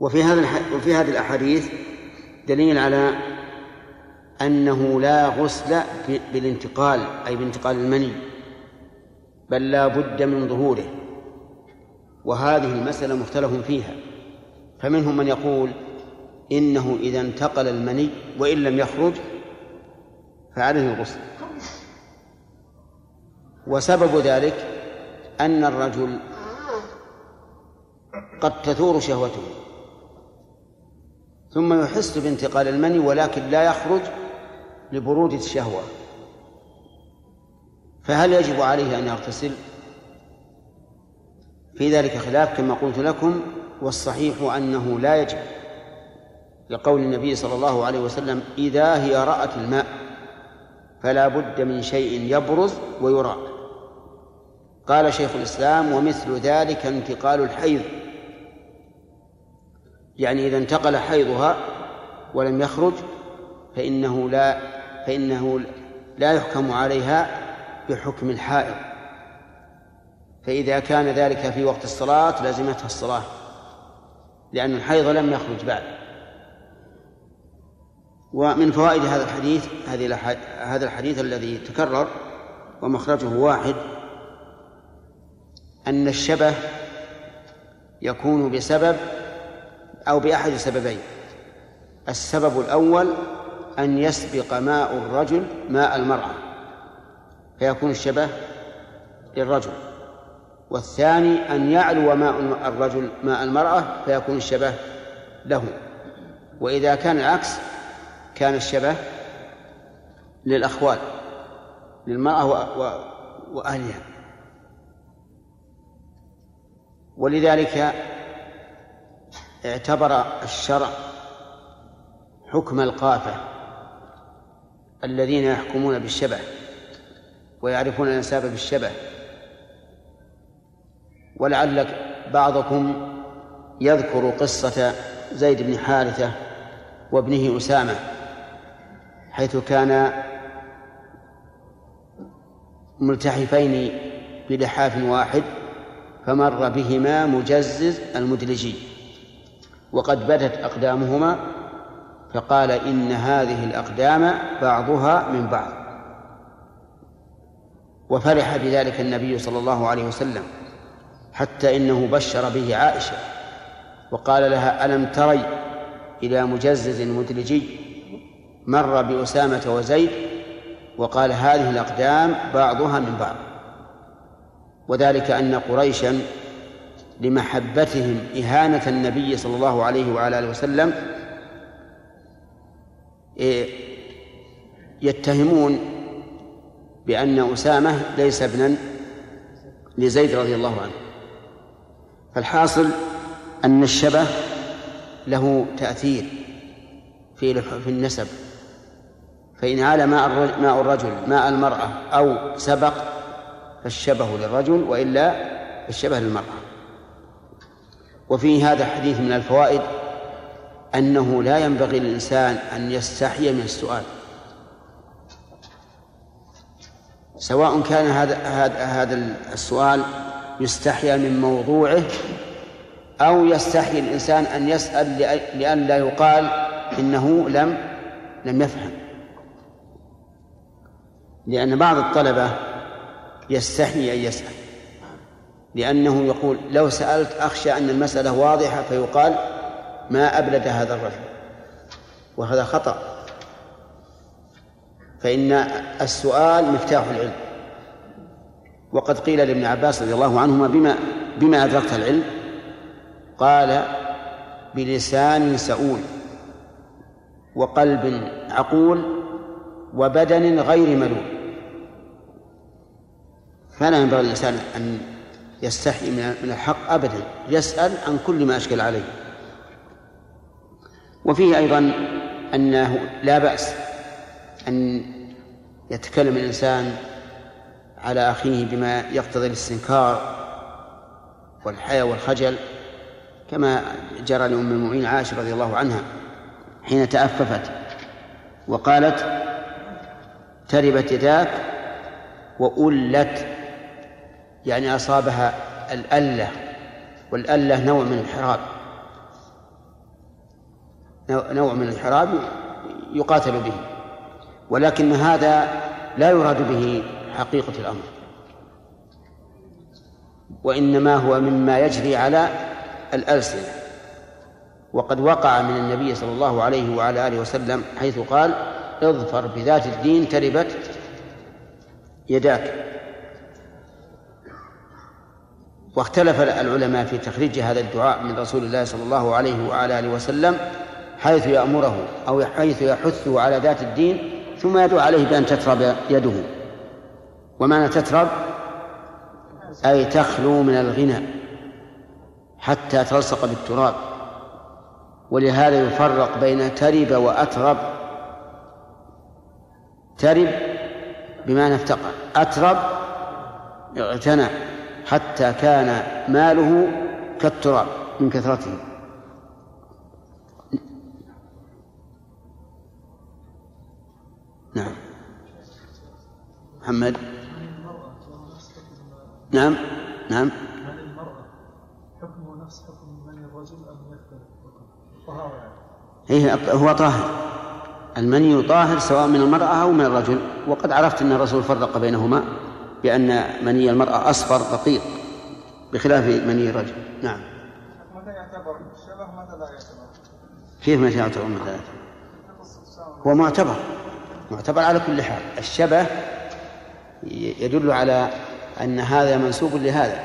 وفي هذا وفي هذه الأحاديث دليل على أنه لا غسل بالانتقال أي بانتقال المني بل لا بد من ظهوره. وهذه المسألة مختلف فيها. فمنهم من يقول إنه إذا انتقل المني وإن لم يخرج فعليه الغسل. وسبب ذلك أن الرجل قد تثور شهوته ثم يحس بانتقال المني ولكن لا يخرج لبرودة الشهوة. فهل يجب عليه أن يغتسل؟ في ذلك خلاف كما قلت لكم والصحيح أنه لا يجب لقول النبي صلى الله عليه وسلم إذا هي رأت الماء فلا بد من شيء يبرز ويرى. قال شيخ الإسلام ومثل ذلك انتقال الحيض. يعني إذا انتقل حيضها ولم يخرج فإنه لا فإنه لا يحكم عليها بحكم الحائض. فإذا كان ذلك في وقت الصلاة لازمتها الصلاة لأن الحيض لم يخرج بعد. ومن فوائد هذا الحديث هذه هذا الحديث الذي تكرر ومخرجه واحد أن الشبه يكون بسبب أو بأحد سببين السبب الأول أن يسبق ماء الرجل ماء المرأة فيكون الشبه للرجل. والثاني أن يعلو ماء الرجل ماء المرأة فيكون الشبه له. وإذا كان العكس كان الشبه للأخوال للمرأة وأهلها. ولذلك اعتبر الشرع حكم القافة الذين يحكمون بالشبه ويعرفون الأنساب بالشبه. ولعل بعضكم يذكر قصة زيد بن حارثة وابنه أسامة حيث كانا ملتحفين بلحاف واحد فمر بهما مجزز المدلجي وقد بدت أقدامهما فقال إن هذه الأقدام بعضها من بعض. وفرح بذلك النبي صلى الله عليه وسلم حتى إنه بشر به عائشة وقال لها ألم تري إلى مجزز مدلجي مر بأسامة وزيد وقال هذه الأقدام بعضها من بعض. وذلك أن قريشا لمحبتهم إهانة النبي صلى الله عليه وعلى آله وسلم يتهمون بأن أسامة ليس ابنا لزيد رضي الله عنه. فالحاصل أن الشبه له تأثير في في النسب. فإن عال ماء ماء الرجل ماء المرأة أو سبق فالشبه للرجل وإلا الشبه للمرأة. وفي هذا حديث من الفوائد أنه لا ينبغي للإنسان أن يستحي من السؤال. سواء كان هذا هذا هذا السؤال يستحيا من موضوعه أو يستحي الإنسان أن يسأل لأن لا يقال إنه لم لم يفهم. لأن بعض الطلبة يستحي أن يسأل. لأنه يقول لو سألت أخشى أن المسألة واضحة فيقال ما أبلد هذا الرجل وهذا خطأ. فإن السؤال مفتاح العلم. وقد قيل لابن عباس رضي الله عنهما بما بما أدركت العلم. قال بلسان سؤول وقلب عقول وبدن غير ملول فلا ينبغي للإنسان أن يستحي من الحق أبدا يسأل عن كل ما أشكل عليه. وفيه أيضا أنه لا بأس أن يتكلم الإنسان على أخيه بما يقتضي الاستنكار والحياء والخجل كما جرى لأم المؤمنين عائشة رضي الله عنها حين تأففت وقالت تربت يداك وألت. يعني أصابها الألة والألة نوع من الحراب. نوع من الحراب يقاتل به ولكن هذا لا يراد به حقيقة الأمر وإنما هو مما يجري على الألسنة وقد وقع من النبي صلى الله عليه وعلى آله وسلم حيث قال اظفر بذات الدين تربت يداك. واختلف العلماء في تخريج هذا الدعاء من رسول الله صلى الله عليه وعلى آله وسلم حيث يأمره أو حيث يحثه على ذات الدين ثم يدعو عليه بأن تترب يده. ومعنى تترب؟ أي تخلو من الغنى حتى تلصق بالتراب. ولهذا يفرق بين ترب وأترب. ترب بمعنى افتقر. أترب اغتنى حتى كان ماله كالتراب من كثرته. نعم. محمد؟ نعم. نعم. هل المرأة حكمه نفس حكم من الرجل أم يختلف طهارة إيه هو طاهر. المني طاهر سواء من المرأة أو من الرجل. وقد عرفت أن الرسول فرق بينهما بأن مني المرأة أصفر رقيق بخلاف مني الرجل. نعم. متى يعتبر؟ الشبه متى لا يعتبر؟ كيف متى يعتبر؟ متى لا يعتبر؟ هو معتبر. معتبر على كل حال. الشبه يدل على أن هذا منسوب لهذا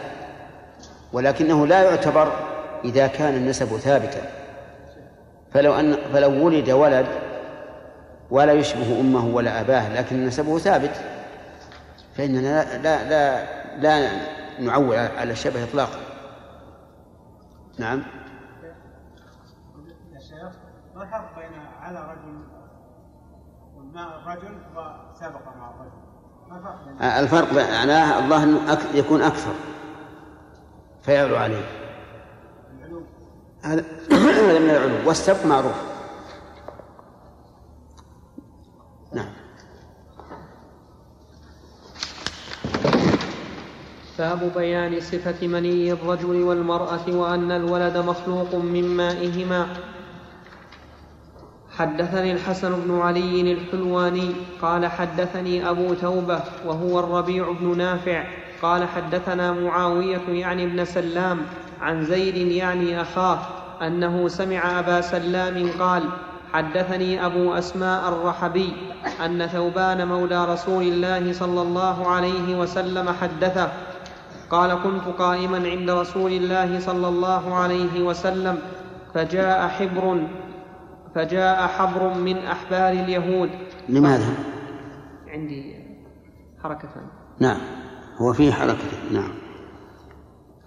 ولكنه لا يعتبر إذا كان النسب ثابتا. فلو أن فلو ولد ولد ولا يشبه أمه ولا أباه لكن نسبه ثابت فإننا لا لا لا, لا نعول على الشبه إطلاقا. نعم. ما الفرق بين على رجل مع الرجل وسابق مع الرجل. الفرق معناه الله أنه يكون أكثر. فيعلو عليه. هذا من العلو والسبق معروف. نعم. باب بيان صفة مني الرجل والمرأة وأن الولد مخلوق من مائهما. حدثني الحسن بن علي الحلواني قال حدثني أبو توبة وهو الربيع بن نافع قال حدثنا معاوية يعني ابن سلام عن زيد يعني أخاه أنه سمع أبا سلام قال حدثني أبو أسماء الرحبي أن ثوبان مولى رسول الله صلى الله عليه وسلم حدثه. قال كنت قائما عند رسول الله صلى الله عليه وسلم فجاء حبر فجاء حبر من أحبار اليهود. لماذا؟ عندي حركة نعم هو فيه حركة. نعم.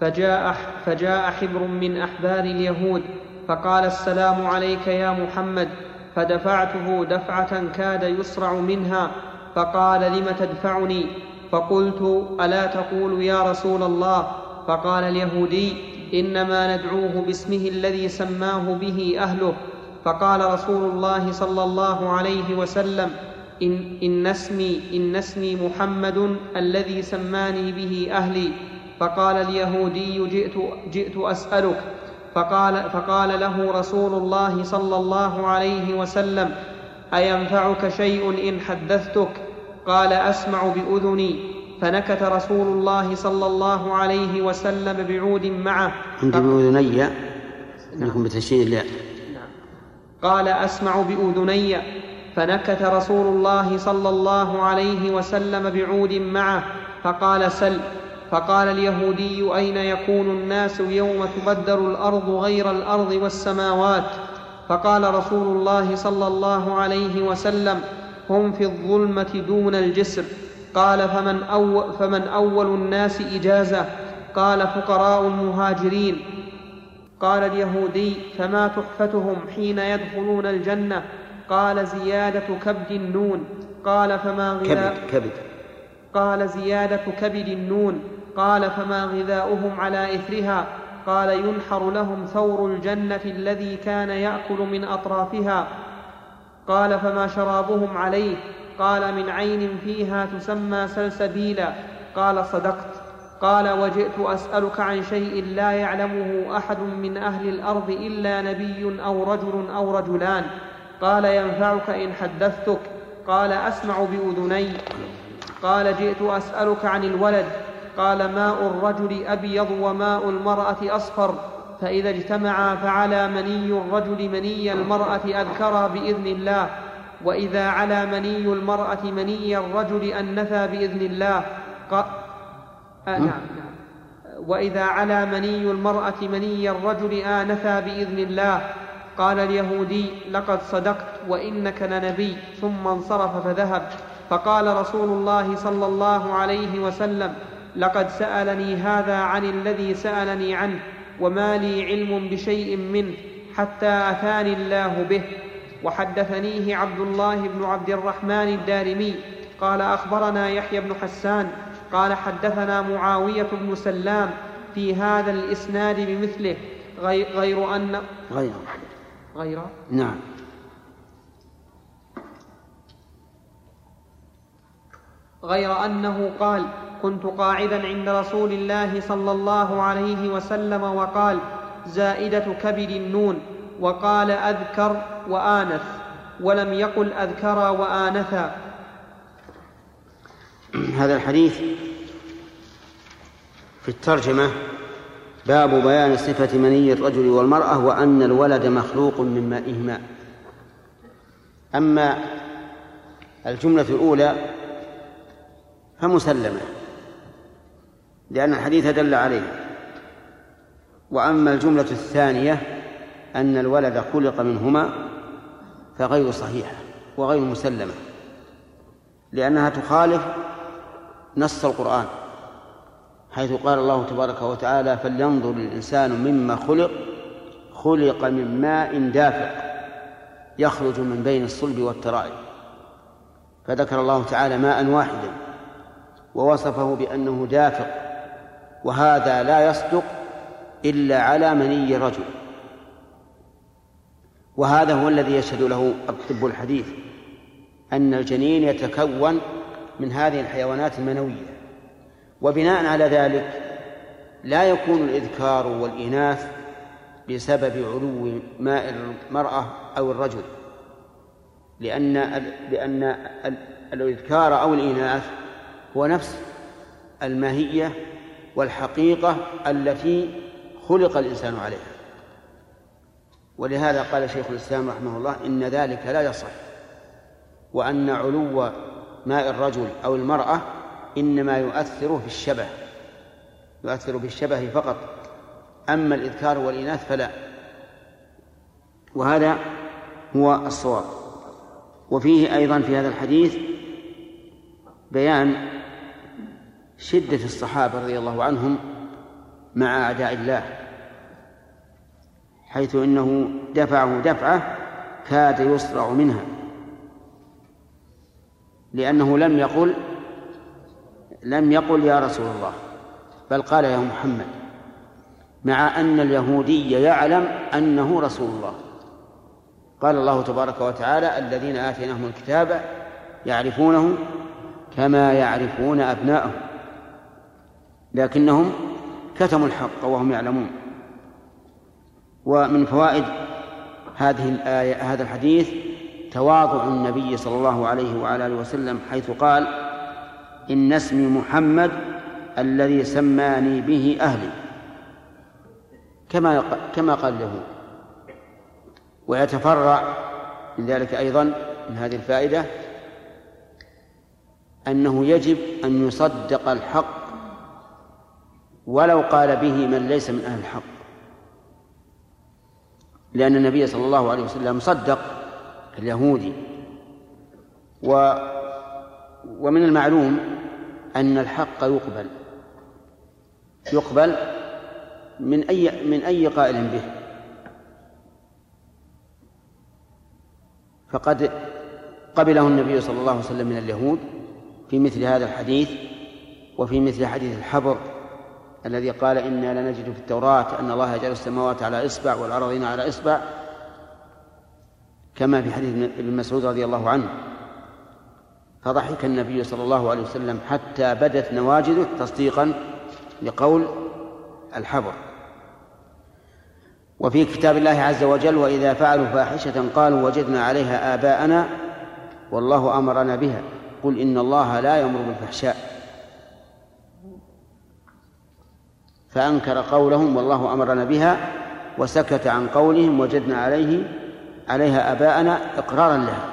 فجاء فجاء حبر من أحبار اليهود فقال السلام عليك يا محمد فدفعته دفعة كاد يصرع منها فقال لم تدفعني؟ فقلت ألا تقول يا رسول الله؟ فقال اليهودي إنما ندعوه باسمه الذي سماه به أهله. فقال رسول الله صلى الله عليه وسلم إن, إن اسمي إن اسمي محمد الذي سماني به أهلي. فقال اليهودي جئت, جئت أسألك. فقال, فقال له رسول الله صلى الله عليه وسلم أينفعك شيء إن حدثتك؟ قال أسمع بأذني. فنكت رسول الله صلى الله عليه وسلم بعود معه. عندي بأذني نعم نعم قال أسمع بأذني فنكت رسول الله صلى الله عليه وسلم بعود معه فقال سل فقال اليهودي أين يكون الناس يوم تبدل الأرض غير الأرض والسماوات؟ فقال رسول الله صلى الله عليه وسلم هم في الظلمة دون الجسر. قال فمن أول, فمن أول الناس إجازة؟ قال فقراء المهاجرين قال اليهودي فما تحفتهم حين يدخلون الجنة؟ قال زيادة كبد النون. قال فما غذاء كبد, كبد. قال زيادة كبد النون. قال فما غذاؤهم على إثرها؟ قال ينحر لهم ثور الجنة الذي كان يأكل من أطرافها. قال فما شرابهم عليه؟ قال من عين فيها تسمى سلسبيلا. قال صدقت. قال وجئت أسألك عن شيء لا يعلمه أحد من أهل الأرض إلا نبي أو رجل أو رجلان. قال ينفعك إن حدثتك. قال أسمع بأذني. قال جئت أسألك عن الولد. قال ماء الرجل أبيض وماء المرأة أصفر. فإذا اجتمعا فعلى مني الرجل مني المرأة أذكرا بإذن الله. وإذا علا مني المرأة مني الرجل أنثى بإذن الله. آه نعم. وإذا علا مني المرأة مني الرجل انثى بإذن الله قال اليهودي لقد صدقت وإنك لنبي. ثم انصرف فذهب. فقال رسول الله صلى الله عليه وسلم لقد سألني هذا عن الذي سألني عنه وما لي علم بشيء منه حتى أتاني الله به. وحدثنيه عبد الله بن عبد الرحمن الدارمي قال أخبرنا يحيى بن حسان قال حدثنا معاوية بن سلام في هذا الإسناد بمثله غير أن غير. غير؟ نعم. غير أنه قال كنت قاعدا عند رسول الله صلى الله عليه وسلم وقال زائدة كبد النون وقال أذكر وآنث ولم يقل أذكر وآنثا. هذا الحديث في الترجمة باب بيان صفة مني الرجل والمرأة وأن الولد مخلوق من مائهما. أما الجملة الأولى فمسلمة لأن الحديث دل عليه وأما الجملة الثانية أن الولد خلق منهما فغير صحيحة وغير مسلمة لأنها تخالف نص القرآن حيث قال الله تبارك وتعالى فلينظر الإنسان مما خلق خلق من ماء دافق يخرج من بين الصلب والترائب. فذكر الله تعالى ماء واحدا ووصفه بأنه دافق وهذا لا يصدق إلا على مني الرجل. وهذا هو الذي يشهد له الطب الحديث أن الجنين يتكون من هذه الحيوانات المنوية. وبناء على ذلك لا يكون الإذكار والإناث بسبب علو ماء المرأة أو الرجل. لأن لأن الإذكار أو الإناث هو نفس الماهية والحقيقة التي خلق الإنسان عليها. ولهذا قال شيخ الإسلام رحمه الله إن ذلك لا يصح وأن علو ماء الرجل أو المرأة إنما يؤثر في الشبه يؤثر في الشبه فقط أما الإذكار والإناث فلا. وهذا هو الصواب. وفيه أيضا في هذا الحديث بيان شدة الصحابة رضي الله عنهم مع أعداء الله حيث إنه دفعه دفعة كاد يصرع منها. لأنه لم يقل لم يقل يا رسول الله بل قال يا محمد مع أن اليهودي يعلم أنه رسول الله. قال الله تبارك وتعالى الذين آتيناهم الكتاب يعرفونه كما يعرفون أبناءهم لكنهم كتموا الحق وهم يعلمون. ومن فوائد هذه الآية هذا الحديث تواضع النبي صلى الله عليه وعلى آله وسلم حيث قال إن اسمي محمد الذي سماني به أهلي. كما كما قال له. ويتفرع من ذلك أيضا من هذه الفائدة أنه يجب أن يصدق الحق ولو قال به من ليس من أهل الحق. لأن النبي صلى الله عليه وسلم صدق اليهودي. و ومن المعلوم أن الحق يقبل. يقبل من أي من أي قائل به. فقد قبله النبي صلى الله عليه وسلم من اليهود في مثل هذا الحديث وفي مثل حديث الحبر الذي قال إنا لنجد في التوراة أن الله يجعل السماوات على إصبع والأرضين على إصبع كما في حديث ابن مسعود رضي الله عنه فضحك النبي صلى الله عليه وسلم حتى بدت نواجذه تصديقا لقول الحبر. وفي كتاب الله عز وجل وإذا فعلوا فاحشة قالوا وجدنا عليها آباءنا والله أمرنا بها. قل إن الله لا يأمر بالفحشاء. فأنكر قولهم والله أمرنا بها وسكت عن قولهم وجدنا عليه عليها آباءنا إقرارا لها.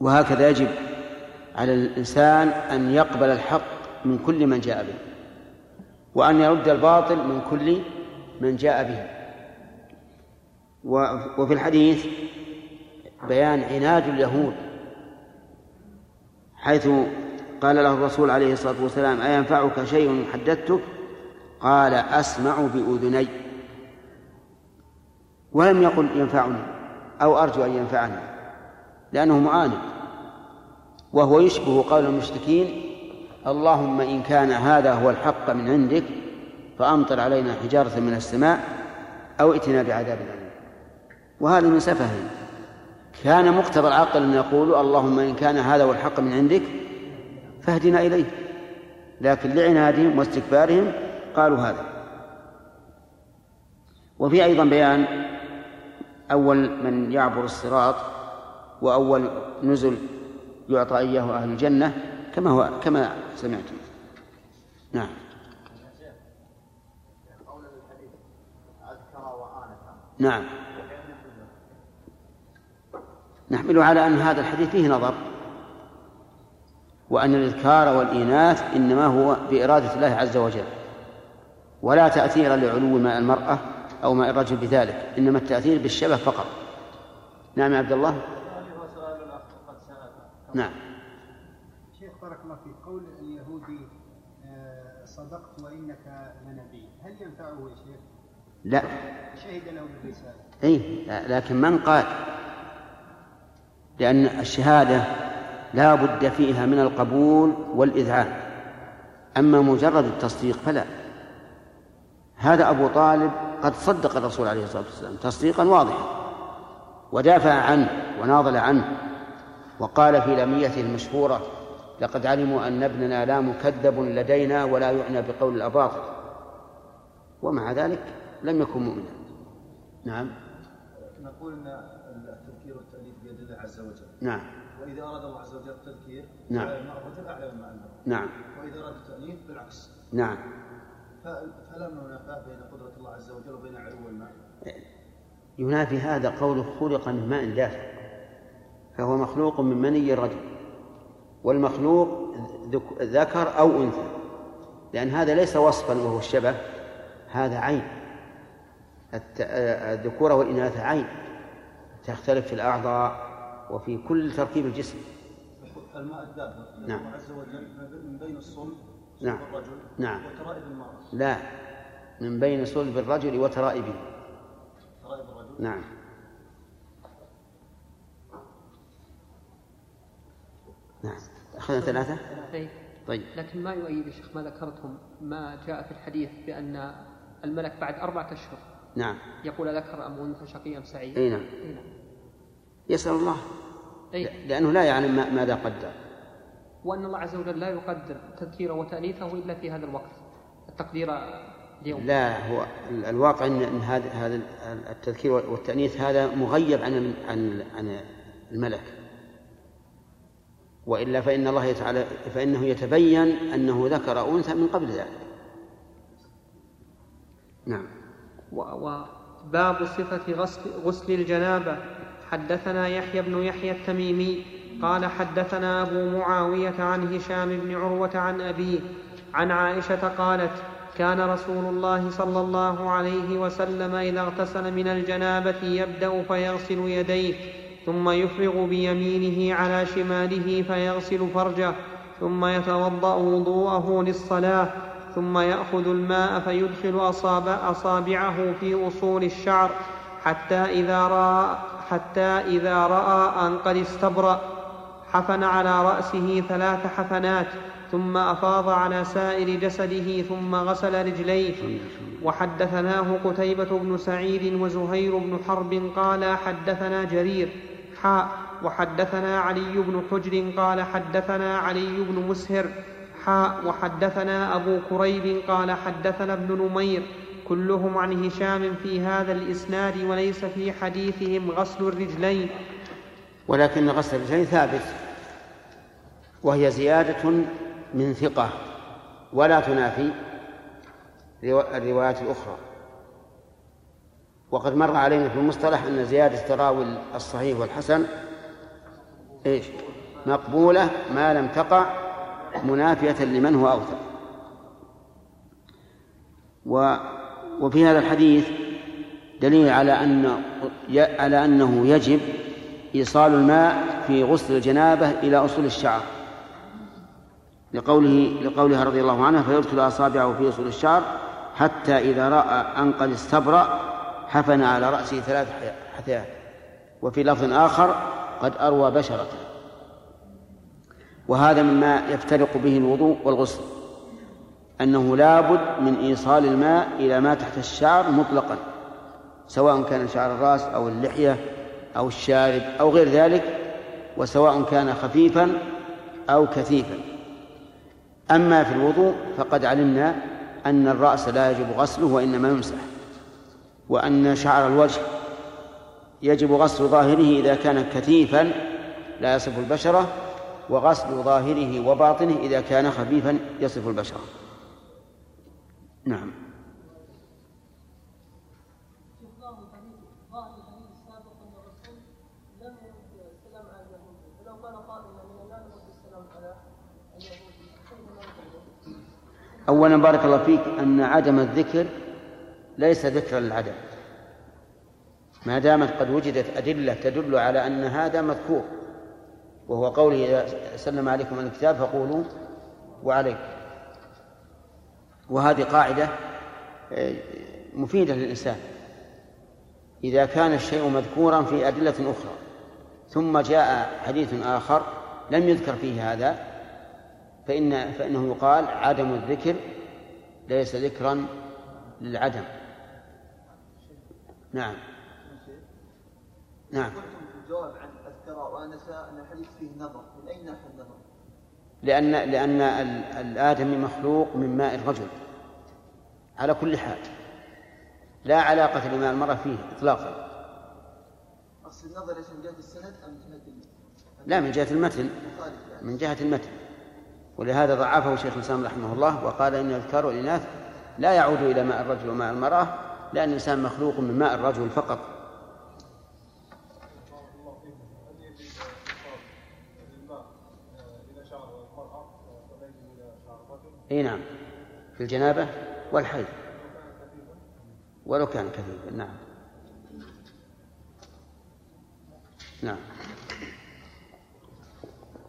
وهكذا يجب على الإنسان أن يقبل الحق من كل من جاء به وأن يرد الباطل من كل من جاء به. وفي الحديث بيان عناد اليهود حيث قال له الرسول عليه الصلاة والسلام أينفعك شيء حدثتك قال أسمع بأذني. ولم يقل ينفعني أو أرجو أن ينفعني لأنه معاند. وهو يشبه قول المشركين اللهم إن كان هذا هو الحق من عندك فأمطر علينا حجارة من السماء أو ائتنا بعذاب أليم. وهذا من سفه كان مقتضى العقل أن يقول اللهم إن كان هذا هو الحق من عندك فاهدنا إليه. لكن لعنادهم واستكبارهم قالوا هذا. وفي أيضا بيان أول من يعبر الصراط وأول نزل يعطى إياه أهل الجنة كما هو كما سمعتم. نعم. نعم. نحمل على أن هذا الحديث فيه نظر وأن الإذكار والإناث إنما هو بإرادة الله عز وجل ولا تأثير لعلو المرأة أو ماء الرجل بذلك إنما التأثير بالشبه فقط. نعم يا عبد الله. نعم. شيخ بارك الله فيك قول اليهودي آه، صدقت وإنك لنبي هل ينفعه يا شيخ؟ لا. شهد له بالرسالة. أي لكن من قال؟ لأن الشهادة لا بد فيها من القبول والإذعان. أما مجرد التصديق فلا. هذا أبو طالب قد صدق الرسول عليه الصلاة والسلام تصديقا واضحا ودافع عنه وناضل عنه وقال في لميته المشهورة لقد علموا أن ابننا لا مكذب لدينا ولا يعنى بقول الأباطل ومع ذلك لم يكن مؤمنا. نعم. نقول إن التذكير والتأليف بيد الله عز وجل. نعم. وإذا أراد الله عز وجل التذكير نعم. الرجل اعلى مما نعم. وإذا أراد التأليف بالعكس. نعم. فلا منافاة بين الله عز وجل وبين علو الماء ينافي هذا قوله خلق من ماء دافئ فهو مخلوق من مني الرجل والمخلوق ذك- ذكر أو أنثى لأن هذا ليس وصفا وهو الشبه هذا عين الذكورة والإناث عين تختلف في الأعضاء وفي كل تركيب الجسم الماء الدافئ نعم. الله عز وجل من بين الصلب صلب نعم. الرجل نعم. وترائب المرأة لا من بين صلب الرجل وترائبه. ترائب الرجل نعم. نعم. أخذنا ثلاثة؟ أي. طيب. لكن ما يؤيد يا شيخ ما ذكرتم ما جاء في الحديث بأن الملك بعد أربعة أشهر نعم. يقول ذكر أم أنثى شقي أم سعيد أي نعم. أي نعم. يسأل الله. أي. لأنه لا يعلم ما- ماذا قدر. وأن الله عز وجل لا يقدر تذكيره وتأنيثه إلا في هذا الوقت. التقدير اليوم. لا هو ال- الواقع ان هذا هذا ال- التذكير والتأنيث هذا مغيب عن عن عن الملك. وإلا فإن الله تعالى فإنه يتبين أنه ذكر أنثى من قبل ذلك. نعم. وباب صفة غسل, غسل الجنابة. حدثنا يحيى بن يحيى التميمي قال حدثنا أبو معاوية عن هشام بن عروة عن أبيه عن عائشة قالت كان رسول الله صلى الله عليه وسلم إذا اغتسل من الجنابة يبدأ فيغسل يديه ثم يفرغ بيمينه على شماله فيغسل فرجه ثم يتوضأ وضوءه للصلاة ثم يأخذ الماء فيدخل أصابع أصابعه في أصول الشعر حتى إذا رأى حتى إذا رأى أن قد استبرأ حفن على رأسه ثلاث حفنات. ثم أفاض على سائر جسده ثم غسل رجليه. وحدثناه قتيبة بن سعيد وزهير بن حرب قال حدثنا جرير حاء وحدثنا علي بن حجر قال حدثنا علي بن مسهر حاء وحدثنا أبو كريب قال حدثنا ابن نمير. كلهم عن هشام في هذا الإسناد وليس في حديثهم غسل الرجلين. ولكن غسل الرجلين ثابت وهي زيادة من ثقة ولا تنافي روا- الروايات الأخرى. وقد مر علينا في المصطلح أن زيادة تراوي الصحيح والحسن إيش؟ مقبولة ما لم تقع منافية لمن هو أوثق. وفي هذا الحديث دليل على أن على أنه يجب إيصال الماء في غسل الجنابة إلى أصول الشعر. لقوله لقولها رضي الله عنها فيدخل أصابعه في أصول الشعر حتى إذا رأى أن قد استبرأ حفن على رأسه ثلاث حثيات وفي لفظ آخر قد أروى بشرته وهذا مما يفترق به الوضوء والغسل أنه لابد من إيصال الماء إلى ما تحت الشعر مطلقا سواء كان شعر الرأس أو اللحية أو الشارب أو غير ذلك وسواء كان خفيفا أو كثيفا. أما في الوضوء فقد علمنا أن الرأس لا يجب غسله وإنما يمسح وأن شعر الوجه يجب غسل ظاهره إذا كان كثيفا لا يصف البشرة وغسل ظاهره وباطنه إذا كان خفيفا يصف البشرة. نعم. أولا بارك الله فيك أن عدم الذكر ليس ذكرا للعدم. ما دامت قد وجدت أدلة تدل على أن هذا مذكور وهو قوله إذا سلم عليكم الكتاب فقولوا وعليكم وهذه قاعدة آه، مفيدة للإنسان. إذا كان الشيء مذكورا في أدلة أخرى ثم جاء حديث آخر لم يذكر فيه هذا فإن فإنه يقال عدم الذكر ليس ذكرا للعدم. نعم. نعم. الجواب عن وانسى أن الحديث فيه نظر. من النظر؟ لأن لأن ال- الآدمي مخلوق من ماء الرجل. على كل حال. لا علاقة لماء المرأة فيه إطلاقا. اقصد النظر ليس من جهه السند أم من جهة ال- لا من جهة المتن. يعني. من جهة المتن. ولهذا ضعفه شيخ الإسلام رحمه الله وقال إن الذكر والإناث لا يعود إلى ماء الرجل وماء المرأة لأن الإنسان مخلوق من ماء الرجل فقط. إي نعم في الجنابة والحيض. ولو كان كثيفا نعم. نعم.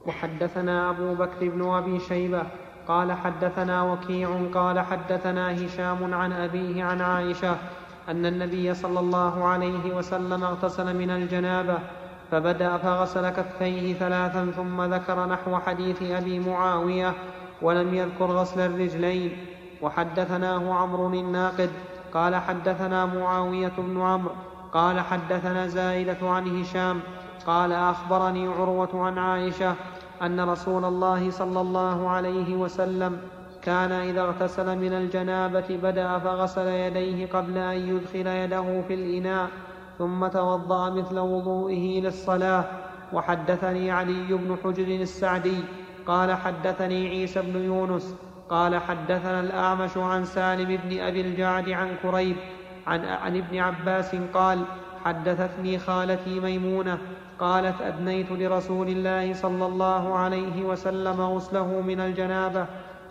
وحدثنا أبو بكر بن أبي شيبة قال حدثنا وكيع قال حدثنا هشام عن أبيه عن عائشة أن النبي صلى الله عليه وسلم اغتسل من الجنابة فبدأ فغسل كفيه ثلاثا ثم ذكر نحو حديث أبي معاوية ولم يذكر غسل الرجلين. وحدثناه عمرو الناقد قال حدثنا معاوية بن عمرو قال حدثنا زائدة عن هشام قال أخبرني عروة عن عائشة أن رسول الله صلى الله عليه وسلم كان إذا اغتسل من الجنابة بدأ فغسل يديه قبل أن يدخل يده في الإناء ثم توضأ مثل وضوئه للصلاة. وحدثني علي بن حجر السعدي قال حدثني عيسى بن يونس قال حدثنا الأعمش عن سالم بن أبي الجعد عن كريب عن, عن ابن عباس قال حدثتني خالتي ميمونة قالت أدنيت لرسول الله صلى الله عليه وسلم غسله من الجنابة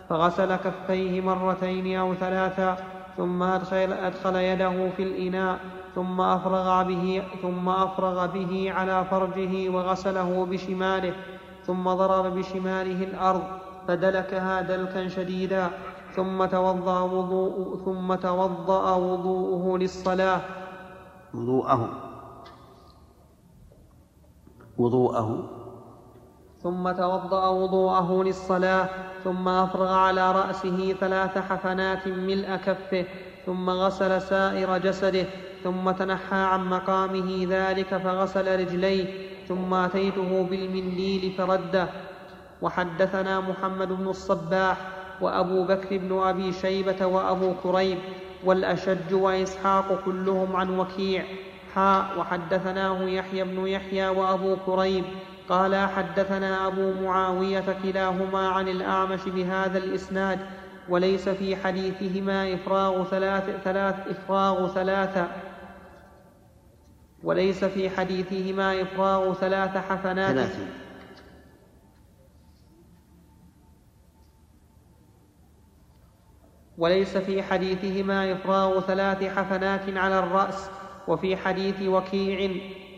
فغسل كفيه مرتين أو ثلاثا ثم أدخل, أدخل يده في الإناء ثم أفرغ به ثم أفرغ به على فرجه وغسله بشماله ثم ضرب بشماله الأرض فدلكها دلكا شديدا ثم توضأ وضوء ثم توضأ وضوءه للصلاة وضوءه. وضوءه. ثم توضأ وضوءه للصلاة ثم أفرغ على رأسه ثلاث حفنات ملء كفه ثم غسل سائر جسده ثم تنحى عن مقامه ذلك فغسل رجليه ثم أتيته بالمنديل فرده. وحدثنا محمد بن الصباح وأبو بكر بن أبي شيبة وأبو كريب والأشج وإسحاق كلهم عن وكيع. حاء وحدثناه يحيى بن يحيى وأبو كريب قال حدثنا أبو معاوية كلاهما عن الأعمش بهذا الإسناد وليس في حديثهما إفراغ ثلاث, ثلاث إفراغ ثلاثة. وليس في حديثهما إفراغ ثلاث حفنات ثلاث. وليس في حديثهما إفراغ ثلاث حفنات على الرأس وفي حديث وكيع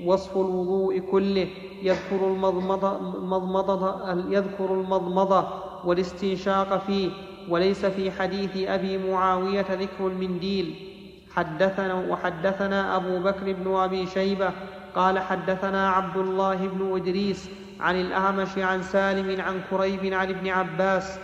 وصف الوضوء كله يذكر المضمضة, المضمضة يذكر المضمضة والاستنشاق فيه وليس في حديث أبي معاوية ذكر المنديل. حدثنا وحدثنا أبو بكر بن أبي شيبة قال حدثنا عبد الله بن إدريس عن الأعمش عن سالم عن كريب عن ابن عباس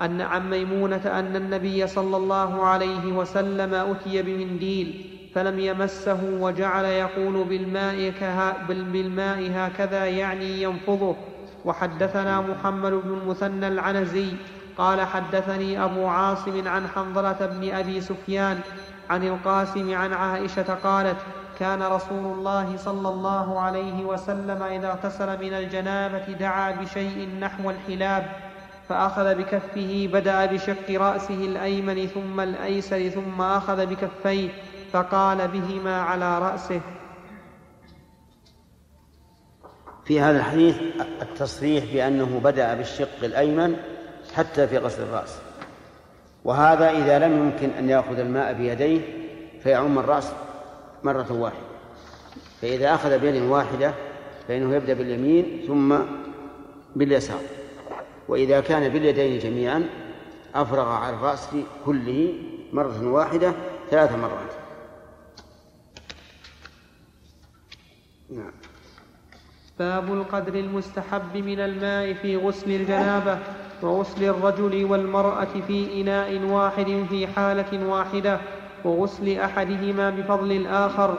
أن عن ميمونة أن النبي صلى الله عليه وسلم أتي بمنديل فلم يمسه وجعل يقول بالماء, كها بالماء هكذا يعني ينفضه. وحدثنا محمد بن المثنى العنزي قال حدثني أبو عاصم عن حنظلة بن أبي سفيان عن القاسم عن عائشة قالت كان رسول الله صلى الله عليه وسلم إذا اغتسل من الجنابة دعا بشيء نحو الحلاب فأخذ بكفه بدأ بشق رأسه الأيمن ثم الأيسر ثم أخذ بكفيه فقال بهما على رأسه. في هذا الحديث التصريح بأنه بدأ بالشق الأيمن حتى في غسل الرأس. وهذا إذا لم يمكن أن يأخذ الماء بيديه فيعم الرأس مرة واحدة. فإذا أخذ بيد واحدة فإنه يبدأ باليمين ثم باليسار. وإذا كان باليدين جميعا أفرغ على الرأس كله مرة واحدة ثلاث مرات. نعم. باب القدر المستحب من الماء في غسل الجنابة وغسل الرجل والمرأة في إناء واحد في حالة واحدة وغسل أحدهما بفضل الآخر.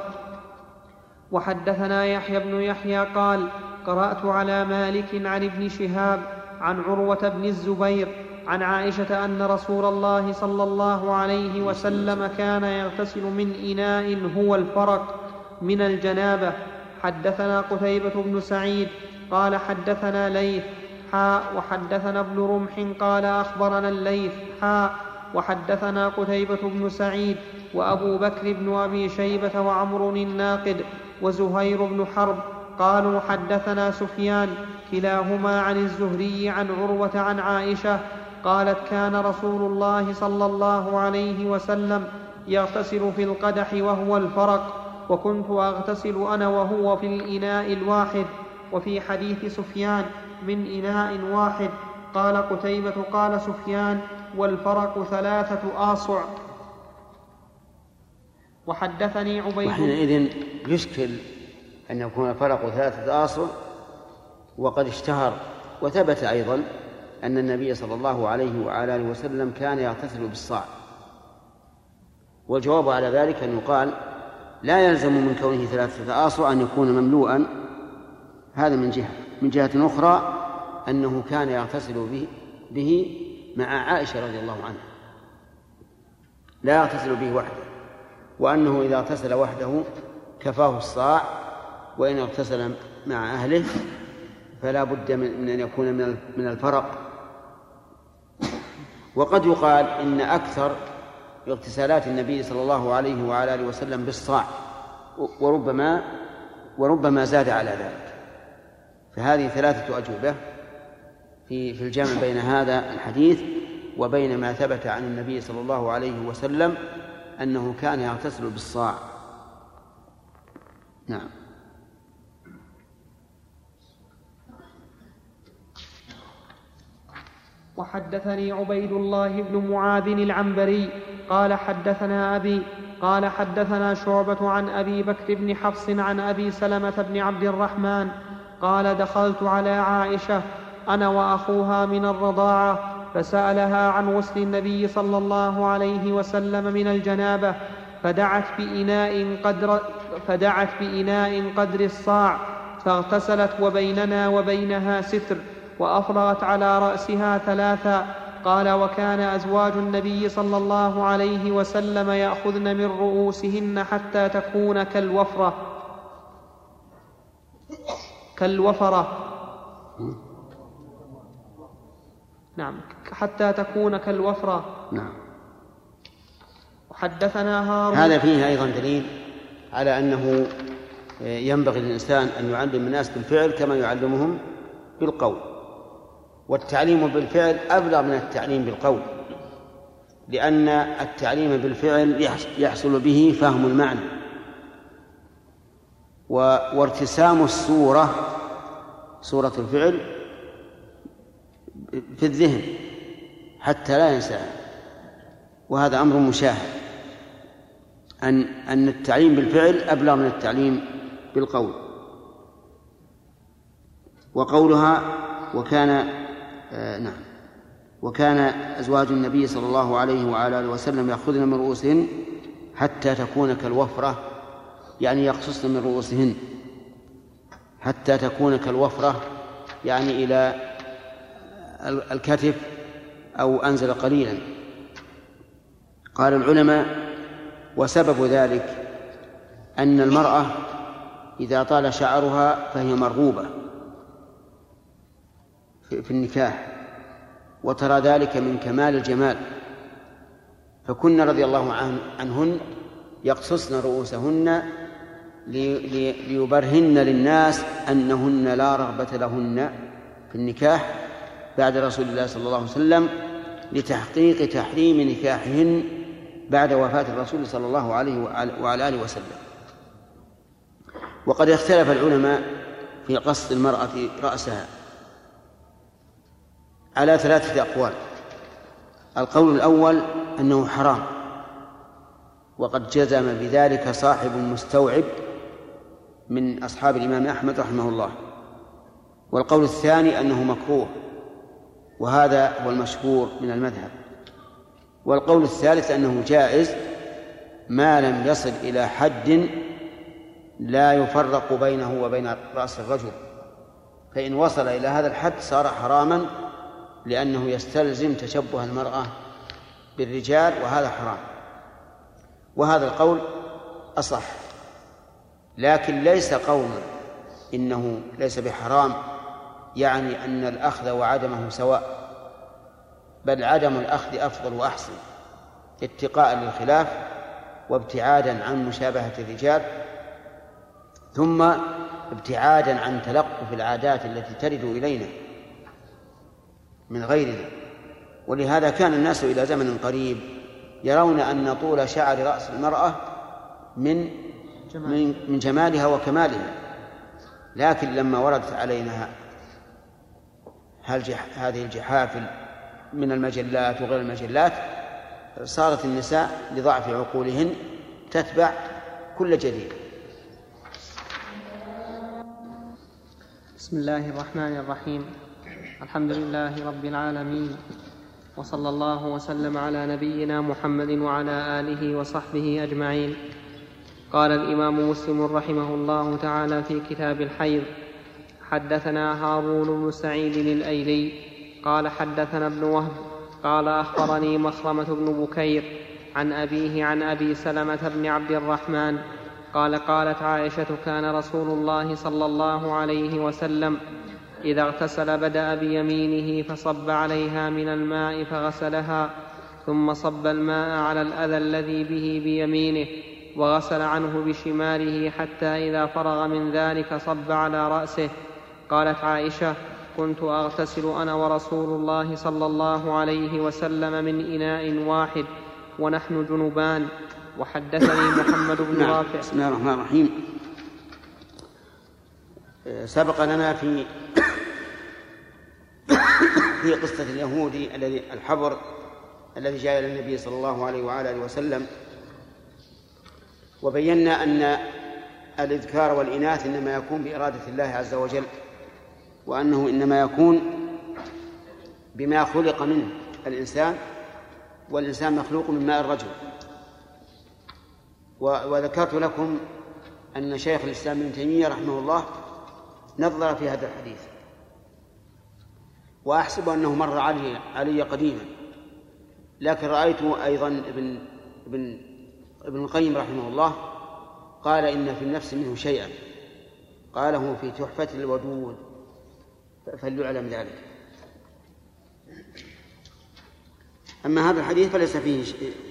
وحدثنا يحيى بن يحيى قال قرأت على مالك عن ابن شهاب عن عروة بن الزبير عن عائشة أن رسول الله صلى الله عليه وسلم كان يغتسل من إناء هو الفرق من الجنابة. حدثنا قتيبة بن سعيد قال حدثنا ليث حاء وحدثنا ابن رمح قال أخبرنا الليث حاء وحدثنا قتيبة بن سعيد وأبو بكر بن أبي شيبة وعمر الناقد وزهير بن حرب قالوا حدثنا سفيان كلاهما عن الزهري عن عروة عن عائشة قالت كان رسول الله صلى الله عليه وسلم يغتسل في القدح وهو الفرق وكنت أغتسل أنا وهو في الإناء الواحد وفي حديث سفيان من إناء واحد قال قتيبة قال سفيان والفرق ثلاثة آصع. وحدثني عبيد وحينئذ يشكل أن يكون الفرق ثلاثة آصع وقد اشتهر وثبت أيضا أن النبي صلى الله عليه وعلى آله وسلم كان يغتسل بالصاع. والجواب على ذلك أن يقال لا يلزم من كونه ثلاثة آصع أن يكون مملوءا. هذا من جهة. من جهة أخرى أنه كان يغتسل به, به مع عائشة رضي الله عنها. لا يغتسل به وحده. وأنه إذا اغتسل وحده كفاه الصاع وإن اغتسل مع أهله فلا بد من أن يكون من الفرق. وقد يقال إن أكثر اغتسالات النبي صلى الله عليه وعلى آله وسلم بالصاع وربما وربما زاد على ذلك. فهذه ثلاثة أجوبة في في الجمع بين هذا الحديث وبين ما ثبت عن النبي صلى الله عليه وسلم أنه كان يغتسل بالصاع. نعم. وحدثني عبيد الله بن معاذ العنبري قال حدثنا أبي قال حدثنا شعبة عن أبي بكر بن حفص عن أبي سلمة بن عبد الرحمن قال دخلت على عائشة أنا وأخوها من الرضاعة فسألها عن غسل النبي صلى الله عليه وسلم من الجنابة فدعت بإناء قدر فدعت بإناء قدر الصاع فاغتسلت وبيننا وبينها ستر وأفرغت على رأسها ثلاثا. قال وكان أزواج النبي صلى الله عليه وسلم يأخذن من رؤوسهن حتى تكون كالوفرة. كالوفرة. نعم حتى تكون كالوفرة. نعم. وحدثنا هارون. هذا فيه أيضا دليل على أنه ينبغي للإنسان أن يعلم الناس بالفعل كما يعلمهم بالقول. والتعليم بالفعل أبلغ من التعليم بالقول لأن التعليم بالفعل يحصل به فهم المعنى. وارتسام الصورة صورة الفعل في الذهن حتى لا ينسى وهذا أمر مشاهد. أن أن التعليم بالفعل أبلغ من التعليم بالقول. وقولها وكان نعم. وكان أزواج النبي صلى الله عليه وعلى آله وسلم يأخذن من رؤوسهن حتى تكون كالوفرة يعني يقصصن من رؤوسهن حتى تكون كالوفرة يعني إلى الكتف أو أنزل قليلا. قال العلماء وسبب ذلك أن المرأة إذا طال شعرها فهي مرغوبة. في النكاح وترى ذلك من كمال الجمال. فكن رضي الله عنهن يقصصن رؤوسهن ليبرهن للناس أنهن لا رغبة لهن في النكاح بعد رسول الله صلى الله عليه وسلم لتحقيق تحريم نكاحهن بعد وفاة الرسول صلى الله عليه وعلى آله وسلم. وقد اختلف العلماء في قصد المرأة رأسها. على ثلاثة أقوال. القول الأول أنه حرام وقد جزم بذلك صاحب مستوعب من أصحاب الإمام أحمد رحمه الله. والقول الثاني أنه مكروه وهذا هو المشهور من المذهب. والقول الثالث أنه جائز ما لم يصل إلى حد لا يفرق بينه وبين رأس الرجل. فإن وصل إلى هذا الحد صار حراما لأنه يستلزم تشبه المرأة بالرجال وهذا حرام. وهذا القول أصح. لكن ليس قول إنه ليس بحرام يعني أن الأخذ وعدمه سواء بل عدم الأخذ أفضل وأحسن اتقاء للخلاف وابتعادا عن مشابهة الرجال ثم ابتعادا عن تلقف العادات التي ترد إلينا. من غيرنا ولهذا كان الناس إلى زمن قريب يرون أن طول شعر رأس المرأة من من من جمالها وكمالها. لكن لما وردت علينا هذه الجحافل من المجلات وغير المجلات صارت النساء لضعف عقولهن تتبع كل جديد. بسم الله الرحمن الرحيم. الحمد لله رب العالمين. وصلى الله وسلم على نبينا محمد وعلى آله وصحبه أجمعين. قال الإمام مسلم رحمه الله تعالى في كتاب الحيض حدثنا هارون بن سعيد الأيلي قال حدثنا ابن وهب قال أخبرني مخرمة بن بكير عن أبيه عن أبي سلمة بن عبد الرحمن قال قالت عائشة كان رسول الله صلى الله عليه وسلم إذا اغتسل بدأ بيمينه فصب عليها من الماء فغسلها ثم صب الماء على الأذى الذي به بيمينه وغسل عنه بشماله حتى إذا فرغ من ذلك صب على رأسه. قالت عائشة كنت أغتسل أنا ورسول الله صلى الله عليه وسلم من إناء واحد ونحن جنبان. وحدثني محمد بن نعم. رافع. بسم الله الرحمن الرحيم. سبق لنا في في قصة اليهودي الذي الحبر الذي جاء إلى النبي صلى الله عليه وعلى آله وسلم. وبينا أن الإذكار والإناث إنما يكون بإرادة الله عز وجل وأنه إنما يكون بما خلق منه الإنسان والإنسان مخلوق من ماء الرجل. وذكرت لكم أن شيخ الإسلام ابن تيمية رحمه الله نظر في هذا الحديث. وأحسب أنه مر علي علي قديما. لكن رأيت أيضا ابن ابن ابن القيم رحمه الله قال إن في النفس منه شيئا. قاله في تحفة الودود. فليعلم ذلك. أما هذا الحديث فليس فيه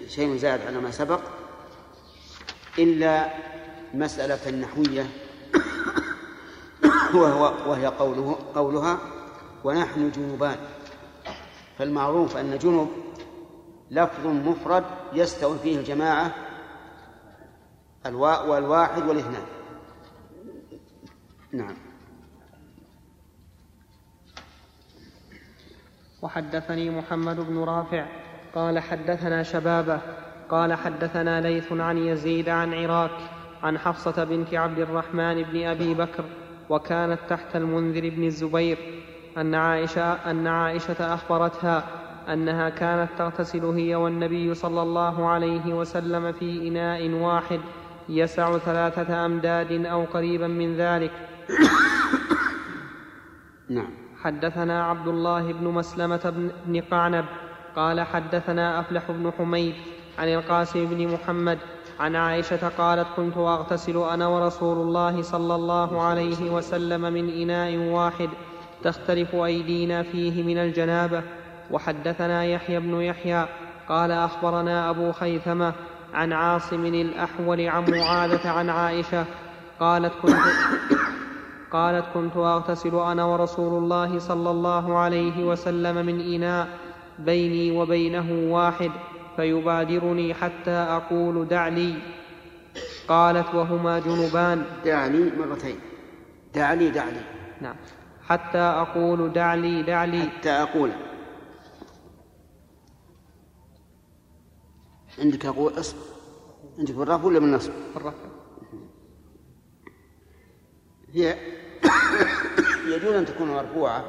شيء زاد على ما سبق إلا مسألة نحوية وهو وهي قوله قولها ونحن جنوبان. فالمعروف أن جنب لفظ مفرد يستوي فيه الجماعة الواء والواحد والاثنان. نعم. وحدثني محمد بن رافع قال حدثنا شبابة قال حدثنا ليث عن يزيد عن عراك عن حفصة بنت عبد الرحمن بن أبي بكر وكانت تحت المنذر بن الزبير أن عائشة, أن عائشة أخبرتها أنها كانت تغتسل هي والنبي صلى الله عليه وسلم في إناء واحد يسع ثلاثة أمداد أو قريبا من ذلك. نعم. حدثنا عبد الله بن مسلمة بن قعنب قال حدثنا أفلح بن حميد عن القاسم بن محمد عن عائشة قالت كنت أغتسل أنا ورسول الله صلى الله عليه وسلم من إناء واحد تختلف أيدينا فيه من الجنابة. وحدثنا يحيى بن يحيى قال أخبرنا أبو خيثمة عن عاصم الأحول عن معاذة عن عائشة قالت كنت قالت كنت أغتسل أنا ورسول الله صلى الله عليه وسلم من إناء بيني وبينه واحد فيبادرني حتى أقول دع لي. قالت وهما جنبان. دع لي مرتين. دع لي دع لي. نعم. حتى أقول دع لي دع لي حتى أقول. عندك أقول أصبر. عندك بالرفع ولا بالنصب؟ الرفع هي يجوز أن تكون مرفوعة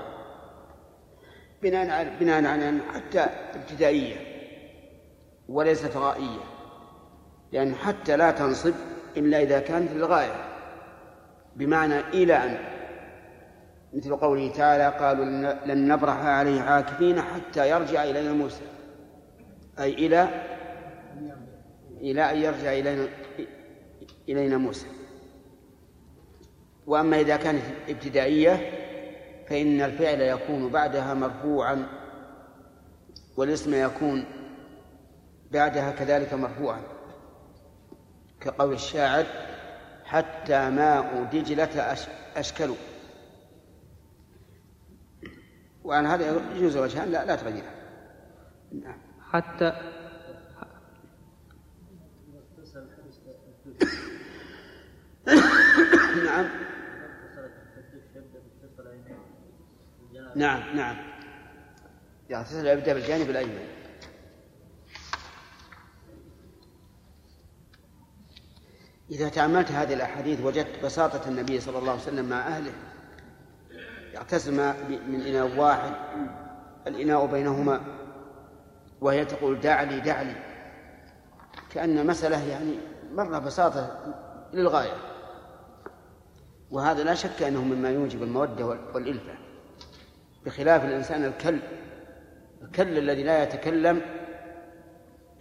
بناء على بناء على حتى ابتدائية وليست غائية لأن حتى لا تنصب إلا إذا كانت للغاية. بمعنى إلى أن مثل قوله تعالى قالوا لن نبرح عليه عاكفين حتى يرجع إلينا موسى. أي إلى إلى أن يرجع إلينا إلينا موسى. وأما إذا كانت ابتدائية فإن الفعل يكون بعدها مرفوعا والاسم يكون بعدها كذلك مرفوعا. كقول الشاعر حتى ماء دجلة أشكلوا. وعن هذا يجوز وجهان لا لا تغيرها نعم. حتى نعم. نعم نعم. يغتسل يبدأ بالجانب الأيمن. إذا تأملت هذه الأحاديث وجدت بساطة النبي صلى الله عليه وسلم مع أهله يغتسل من إناء واحد الإناء بينهما وهي تقول دع لي دع لي كأن مسألة يعني مرة بساطة للغاية. وهذا لا شك أنه مما يوجب المودة والإلفة. بخلاف الإنسان الكل الكل الذي لا يتكلم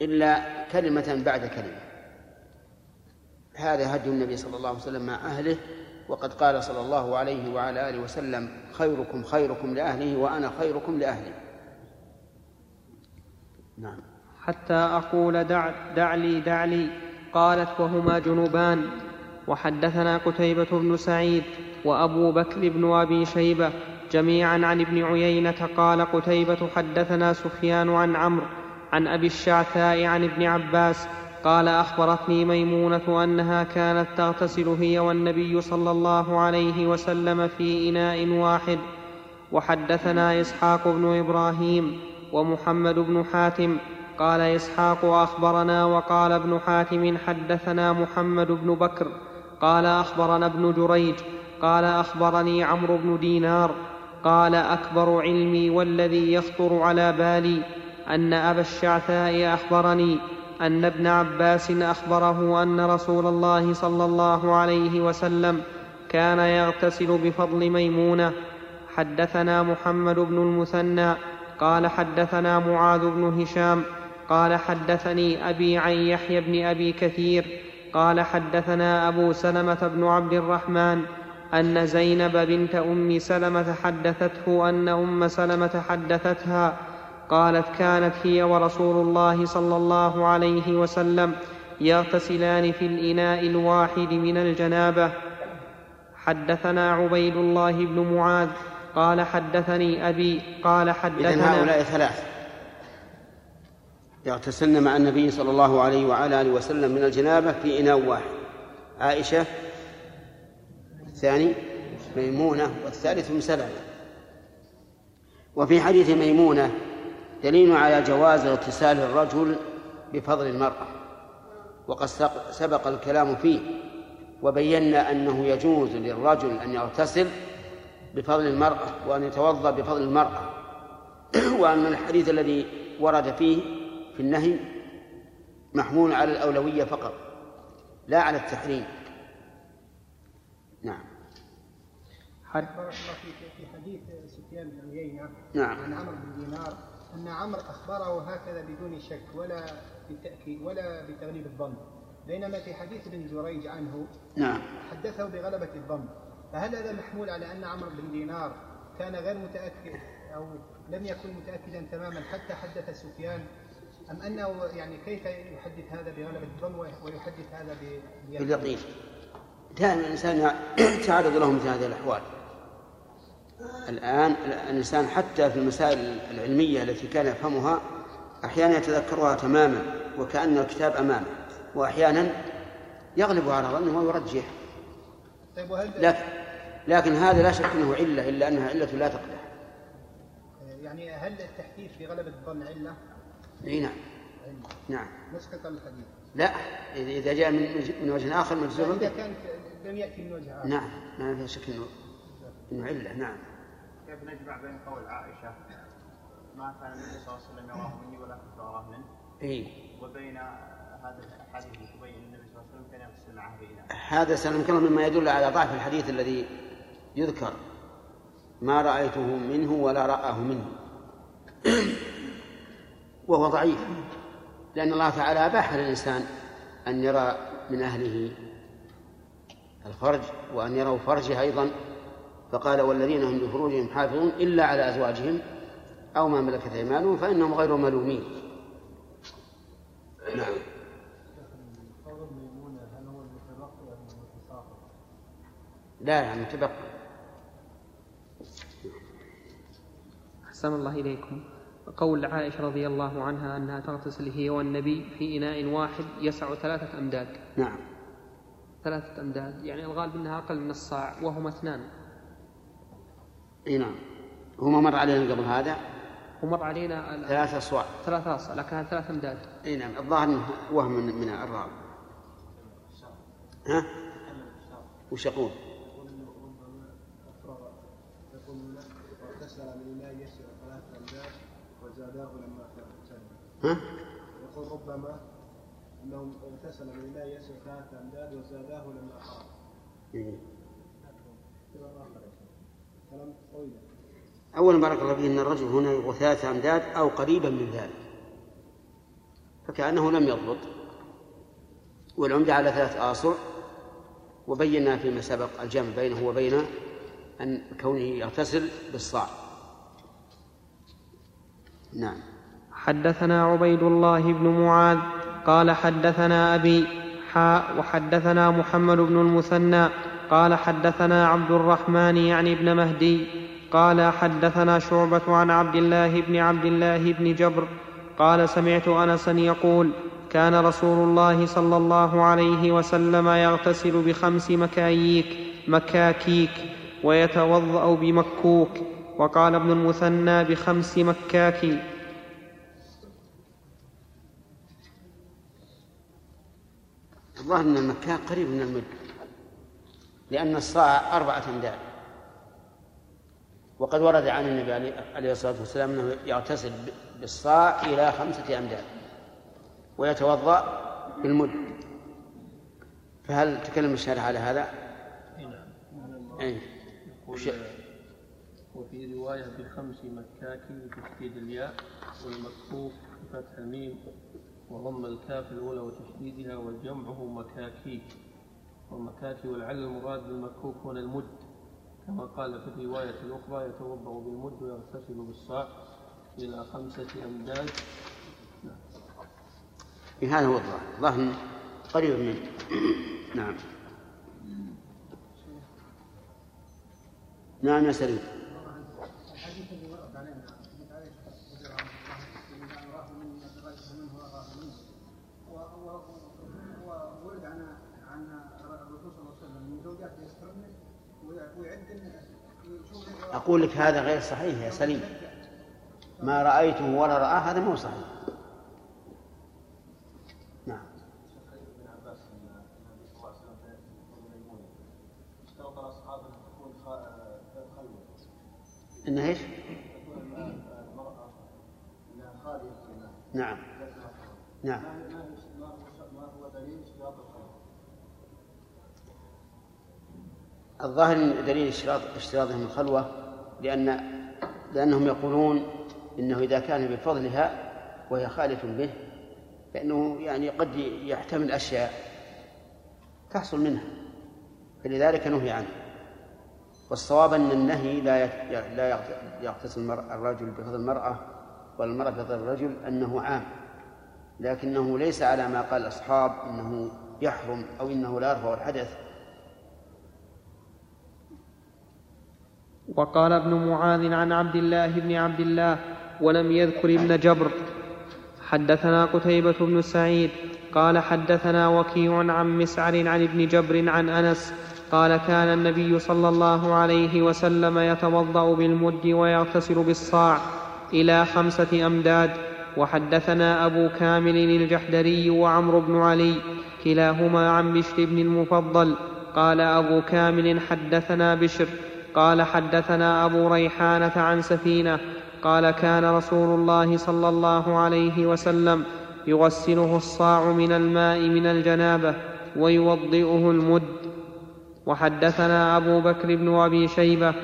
إلا كلمة بعد كلمة. هذا هدي النبي صلى الله عليه وسلم مع أهله وقد قال صلى الله عليه وعلى آله وسلم خيركم خيركم لأهله وأنا خيركم لأهلي. نعم. حتى أقول دع, دع لي دع لي قالت وهما جنوبان. وحدثنا قتيبة بن سعيد وأبو بكر بن أبي شيبة جميعا عن ابن عيينة قال قتيبة حدثنا سفيان عن عمرو عن أبي الشعثاء عن ابن عباس قال أخبرتني ميمونة أنها كانت تغتسل هي والنبي صلى الله عليه وسلم في إناء واحد وحدثنا إسحاق بن إبراهيم ومحمد بن حاتم. قال إسحاق أخبرنا وقال ابن حاتم حدثنا محمد بن بكر. قال أخبرنا ابن جريج. قال أخبرني عمرو بن دينار. قال أكبر علمي والذي يخطر على بالي أن أبا الشعثاء أخبرني أن ابن عباس أخبره أن رسول الله صلى الله عليه وسلم كان يغتسل بفضل ميمونة. حدثنا محمد بن المثنى قال حدثنا معاذ بن هشام قال حدثني أبي عن يحيى بن أبي كثير قال حدثنا أبو سلمة بن عبد الرحمن أن زينب بنت أم سلمة حدثته أن أم سلمة حدثتها قالت كانت هي ورسول الله صلى الله عليه وسلم يغتسلان في الإناء الواحد من الجنابة. حدثنا عبيد الله بن معاذ قال حدثني أبي قال حدثنا إذن هؤلاء ثلاث. يغتسلن مع النبي صلى الله عليه وعلى آله وسلم من الجنابة في إناء واحد. عائشة الثاني ميمونة والثالث ام سلمه وفي حديث ميمونة دليل على جواز اغتسال الرجل بفضل المرأة. وقد سبق الكلام فيه وبينا أنه يجوز للرجل أن يغتسل بفضل المرأة وأن يتوضأ بفضل المرأة. وأن الحديث الذي ورد فيه في النهي محمول على الأولوية فقط لا على التحريم. نعم. في حديث سفيان بن عيينة نعم. عن عمرو بن دينار أن عمرو أخبره هكذا بدون شك ولا بالتأكيد ولا بتغليب الظن. بينما في حديث ابن جريج عنه نعم. حدثه بغلبة الظن. فهل هذا محمول على أن عمرو بن دينار كان غير متأكد أو لم يكن متأكدا تماما حتى حدث سفيان؟ أم أنه يعني كيف يحدث هذا بغلبة الظن ويحدث هذا باليقين. دائما الإنسان تعرض له مثل هذه الأحوال. الآن الإنسان حتى في المسائل العلمية التي كان يفهمها أحيانا يتذكرها تماما وكأن الكتاب أمامه وأحيانا يغلب على ظنه ويرجح طيب لكن لكن هذا لا شك أنه علة إلا أنها علة لا تقدح. يعني هل التحديث في غلبة الظن علة؟ إي نعم. نعم. مسقط الحديث. لا إذا جاء من من وجه آخر مجزوم إذا كان لم يأتي من وجه آخر. نعم ما في شك أنه إنه علة نعم. كيف نجمع بين قول عائشة ما كان النبي صلى الله عليه وسلم يراه مني ولا كنت اراه منه؟ اي وبين هذا الحديث تبين النبي صلى الله عليه وسلم كان يغتسل معه هذا سننكره مما يدل على ضعف الحديث الذي يذكر ما رأيته منه ولا رآه منه. وهو ضعيف. لأن الله تعالى أباح للإنسان أن يرى من أهله الفرج وأن يروا فرجه أيضا فقال والذين هم لفروجهم حافظون إلا على أزواجهم أو ما ملكت أيمانهم فإنهم غير ملومين. نعم. لا يعني تبقى. أحسن الله إليكم. قول عائشة رضي الله عنها أنها تغتسل هي والنبي في إناء واحد يسع ثلاثة أمداد. نعم. ثلاثة أمداد يعني الغالب أنها أقل من الصاع وهما اثنان. إي نعم. هو ما مر علينا قبل هذا؟ ومر علينا ثلاثة أصواع ثلاثة أصواع لكنها ثلاث أمداد. إي نعم. الظاهر وهم من, من الراوي ها؟ وش يقول؟ يقول اغتسل من الماء يسع ثلاث امداد وزاداه لما ها؟ يقول ربما انه اغتسل من الماء يسع ثلاثة أمداد وزاداه لما خرج أولا بارك الله فيه أن الرجل هنا يبغى ثلاثة أمداد أو قريبا من ذلك. فكأنه لم يضبط والعمدة على ثلاث آصع وبينا فيما سبق الجمع بينه وبين أن كونه يغتسل بالصاع. نعم. حدثنا عبيد الله بن معاذ قال حدثنا أبي وحدثنا محمد بن المثنى قال حدثنا عبد الرحمن يعني ابن مهدي قال حدثنا شعبة عن عبد الله بن عبد الله بن جبر قال سمعت أنسا يقول كان رسول الله صلى الله عليه وسلم يغتسل بخمس مكاييك مكاكيك ويتوضأ بمكوك وقال ابن المثنى بخمس مكاك الظاهر أن المكان قريب من المد لأن الصاع أربعة أمداد وقد ورد عن النبي عليه الصلاة والسلام أنه يغتسل بالصاع إلى خمسة أمداد ويتوضأ بالمد فهل تكلم الشارع على هذا؟ أي وش- وفي رواية بخمس مكاك بتشديد الياء والمكفوف بفتح الميم. وضم الكاف الأولى وتشديدها وجمعه مكاكيك والمكاكي ولعل المراد بالمكوك هنا المد كما قال في الرواية الأخرى يتوضأ بالمد ويغتسل بالصاع إلى خمسة أمداد هذا هو الظاهر. ظاهر قريب منه. نعم. نعم يا سليم الحديث الذي ورد علينا حديث عائشة رضي الله عنها لما راه من غيره منه وراه منه و- و- وورد عن عن الرسول صلى الله عليه وسلم من زوجاته يسترن ويعد يشوف أقول لك هذا غير صحيح يا سليم. ما رأيته ولا رآه هذا مو صحيح. نعم. ابن عباس ان النبي صلى الله عليه وسلم كان يقول ميمونه اشترط الاصحاب ان تكون خ- خلوه إن إيش؟ تكون المراه انها خاليه من الماء نعم نعم ما هي- ما هي- ما هو ما هو دليل اشتراط الخلوه الظاهر إن دليل اشتراط اشتراطهم الخلوة لأن لأنهم يقولون إنه إذا كان بفضلها وهي خالف به فإنه يعني قد يحتمل أشياء تحصل منها. فلذلك نهي عنه. والصواب أن النهي لا لا المرء- الرجل بفضل المرأة والمرأة بفضل الرجل أنه عام. لكنه ليس على ما قال الأصحاب أنه يحرم أو إنه لا يرفع الحدث. وقال ابن معاذ عن عبد الله بن عبد الله ولم يذكر ابن جبر. حدثنا قتيبة بن سعيد قال حدثنا وكيع عن مسعر عن ابن جبر عن أنس قال كان النبي صلى الله عليه وسلم يتوضأ بالمد ويغتسل بالصاع إلى خمسة أمداد. وحدثنا أبو كامل الجحدري وعمرو بن علي كلاهما عن بشر بن المفضل قال أبو كامل حدثنا بشر قال حدثنا أبو ريحانة عن سفينة قال كان رسول الله صلى الله عليه وسلم يغسله الصاع من الماء من الجنابة ويوضئه المد. وحدثنا أبو بكر بن أبي شيبة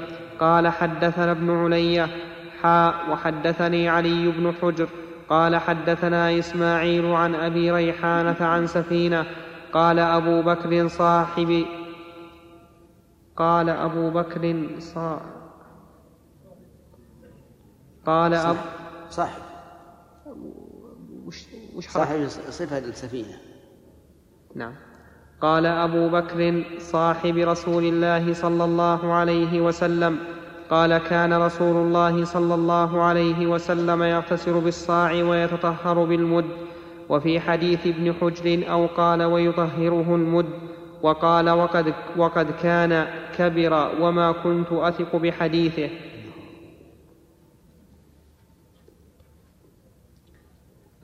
قال حدثنا ابن علية حاء وحدثني علي بن حجر قال حدثنا إسماعيل عن أبي ريحانة عن سفينة قال أبو بكر صاحب قال أبو بكر صا. قال أب صاحب وش, وش حرف. صاحب صفة السفينة. نعم. قال أبو بكر صاحب رسول الله صلى الله عليه وسلم. قال كان رسول الله صلى الله عليه وسلم يغتسل بالصاع ويتطهر بالمد. وفي حديث ابن حجر أو قال ويطهره المد. وقال وقد, وقد كان كبر وما كنت أثق بحديثه.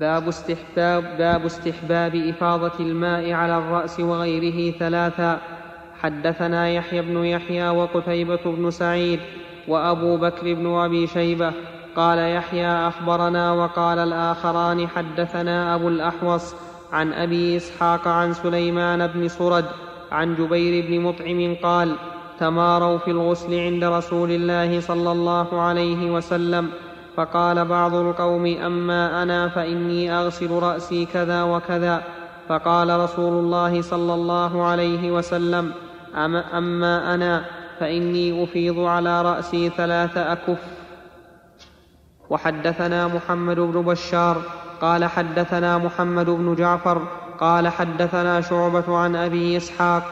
باب استحباب باب استحباب إفاضة الماء على الرأس وغيره ثلاثا. حدثنا يحيى بن يحيى وقتيبة بن سعيد وأبو بكر بن أبي شيبة. قال يحيى أخبرنا وقال الآخران حدثنا أبو الأحوص عن أبي إسحاق عن سليمان بن سرد عن جبير بن مطعم قال تماروا في الغسل عند رسول الله صلى الله عليه وسلم. فقال بعض القوم أما أنا فإني أغسل رأسي كذا وكذا. فقال رسول الله صلى الله عليه وسلم أما أنا فإني أفيض على رأسي ثلاث أكف. وحدثنا محمد بن بشار قال حدثنا محمد بن جعفر قال حدثنا شعبة عن أبي إسحاق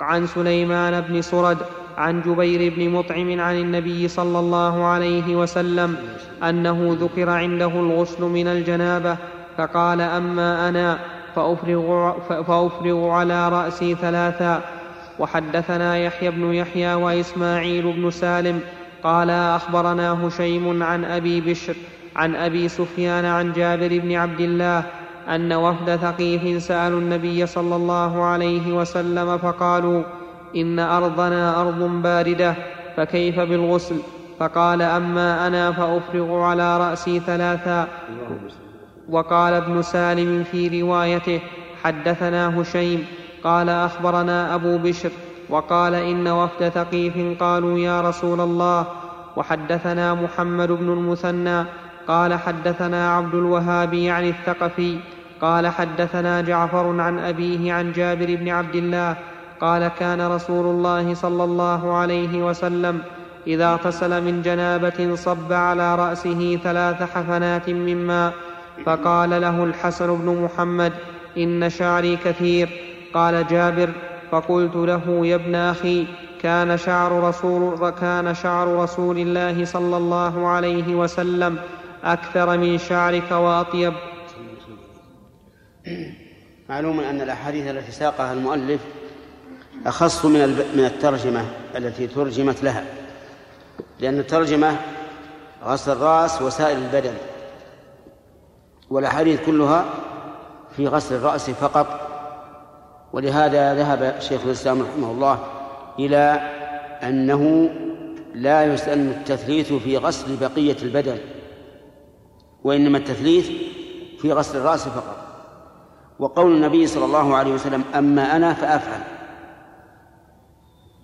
عن سليمان بن سرد عن جبير بن مطعم عن النبي صلى الله عليه وسلم أنه ذكر عنده الغسل من الجنابة فقال أما أنا فأفرغ, فأفرغ على رأسي ثلاثا. وحدثنا يحيى بن يحيى وإسماعيل بن سالم قال أخبرنا هشيم عن أبي بشر عن أبي سفيان عن جابر بن عبد الله أن وفد ثقيف سألوا النبي صلى الله عليه وسلم فقالوا إن أرضنا أرض باردة فكيف بالغسل؟ فقال أما أنا فأفرغ على رأسي ثلاثا. وقال ابن سالم في روايته حدثنا هشيم قال أخبرنا أبو بشر وقال إن وفد ثقيف قالوا يا رسول الله. وحدثنا محمد بن المثنى قال حدثنا عبد الوهاب يعني الثقفي قال حدثنا جعفر عن أبيه عن جابر بن عبد الله قال كان رسول الله صلى الله عليه وسلم إذا اغتسل من جنابة صب على رأسه ثلاث حفنات من ماء فقال له الحسن بن محمد إن شعري كثير قال جابر فقلت له يا ابن أخي كان شعر رسول كان شعر رسول الله صلى الله عليه وسلم أكثر من شعرك وأطيب معلوم أن الأحاديث التي ساقها المؤلف أخص من من الترجمة التي ترجمت لها لأن الترجمة غسل الرأس وسائر البدن والأحاديث كلها في غسل الرأس فقط. ولهذا ذهب شيخ الإسلام رحمه الله إلى أنه لا يسن التثليث في غسل بقية البدن وإنما التثليث في غسل الرأس فقط. وقول النبي صلى الله عليه وسلم أما أنا فافعل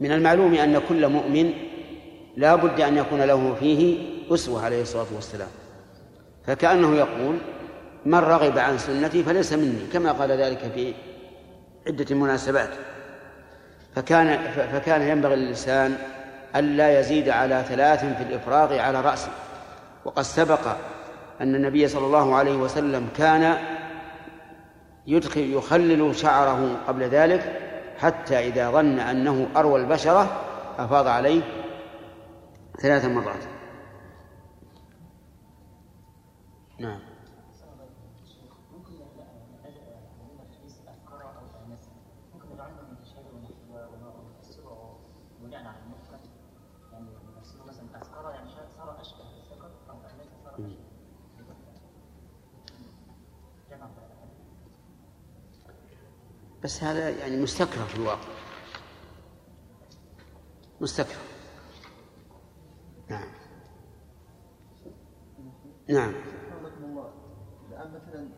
من المعلوم أن كل مؤمن لا بد أن يكون له فيه أسوة عليه الصلاة والسلام. فكأنه يقول من رغب عن سنتي فليس مني. كما قال ذلك في عدة مناسبات. فكان فكان ينبغي للإنسان ألا يزيد على ثلاث في الإفراغ على رأسه. وقد سبق أن النبي صلى الله عليه وسلم كان يدخل يخلل شعره قبل ذلك حتى إذا ظن أنه أروى البشرة أفاض عليه ثلاث مرات. نعم. بس هذا يعني مستكره في الواقع. مستكره نعم. نعم. الله. الآن مثلا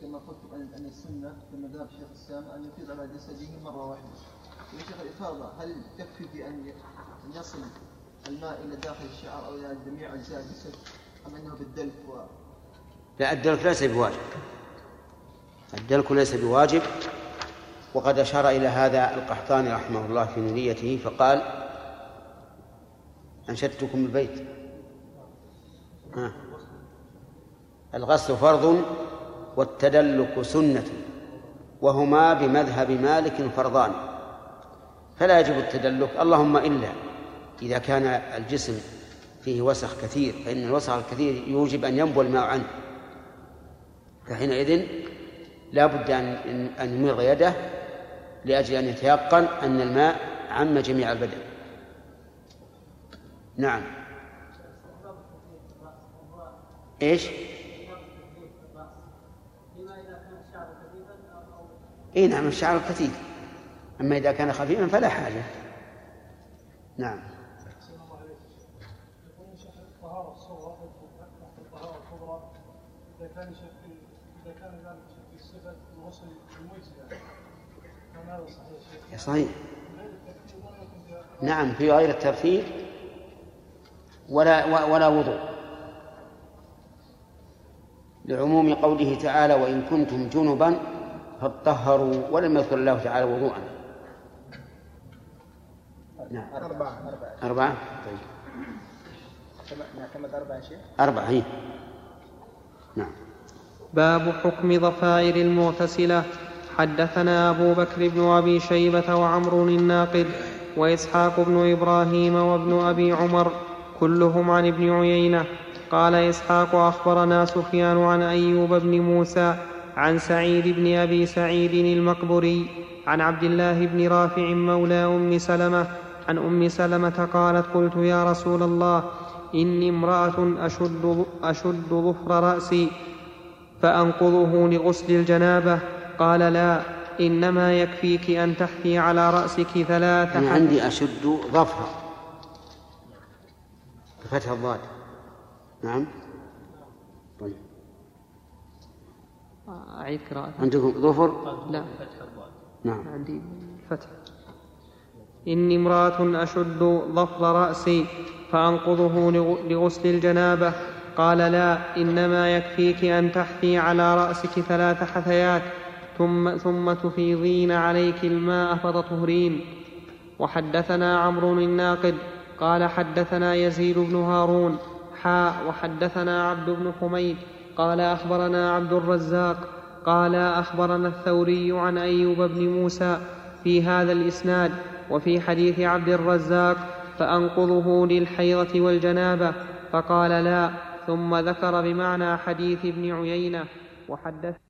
كما قلت أن السنة في مذهب شيخ الإسلام أن يفيض على جسده مرة واحدة. يا شيخ الإفاضة هل تكفي في أن يصل الماء إلى داخل الشعر أو إلى جميع أجزاء الجسد؟ أم أنه بالدلك و... لا الدلك ليس بواجب. الدلك ليس بواجب. وقد أشار إلى هذا القحطاني رحمه الله في نونيته فقال أنشدتكم البيت. ها. الغسل فرض والتدلك سنة وهما بمذهب مالك فرضان. فلا يجب التدلك اللهم إلا إذا كان الجسم فيه وسخ كثير فإن الوسخ الكثير يوجب أن ينبو الماء عنه. فحينئذ لا بد أن أن يمر يده لأجل أن يتيقن أن الماء عم جميع البدن. نعم. إيش؟ إي نعم الشعر كثيف أما إذا كان خفيفا فلا حاجة. نعم. ثاني شيء اذا كان ذلك في صفه الغسل المجزئه كان هذا صحيح. نعم في غير الترتيب ولا ولا وضوء. لعموم قوله تعالى وإن كنتم جنبا فاطهروا ولم يذكر الله تعالى وضوءا. نعم. أربعة. أربعة؟ طيب. نعتمد أربعة شيء أربعة هي نعم. باب حكم ضفائر المغتسلة. حدثنا أبو بكر بن أبي شيبة وعمر الناقد وإسحاق بن إبراهيم وابن أبي عمر كلهم عن ابن عيينة. قال إسحاق أخبرنا سفيان عن أيوب بن موسى عن سعيد بن أبي سعيد المقبري عن عبد الله بن رافع مولى أم سلمة. عن أم سلمة قالت قلت يا رسول الله إني امرأة أشد, أشد ظفر رأسي فأنقضه لغسل الجنابة. قال لا إنما يكفيك أن تحثي على رأسك ثلاث أنا عندي أشد ظفرا بفتح الضاد نعم. طيب. أعيد قراءة عندكم ظفر؟ لا. نعم. عندي فتح. إني امرأة أشد ظفر رأسي فأنقضه لغ- لغسل الجنابة. قال لا إنما يكفيك أن تحثي على رأسك ثلاث حثيات. ثم, ثم تفيضين عليك الماء فتطهرين وحدثنا عمرو الناقد قال حدثنا يزيد بن هارون. حاء وحدثنا عبد بن حميد قال أخبرنا عبد الرزاق قال أخبرنا الثوري عن أيوب بن موسى في هذا الإسناد وفي حديث عبد الرزاق فأنقضه للحيضة والجنابة فقال لا ثم ذكر بمعنى حديث ابن عيينة. وحدث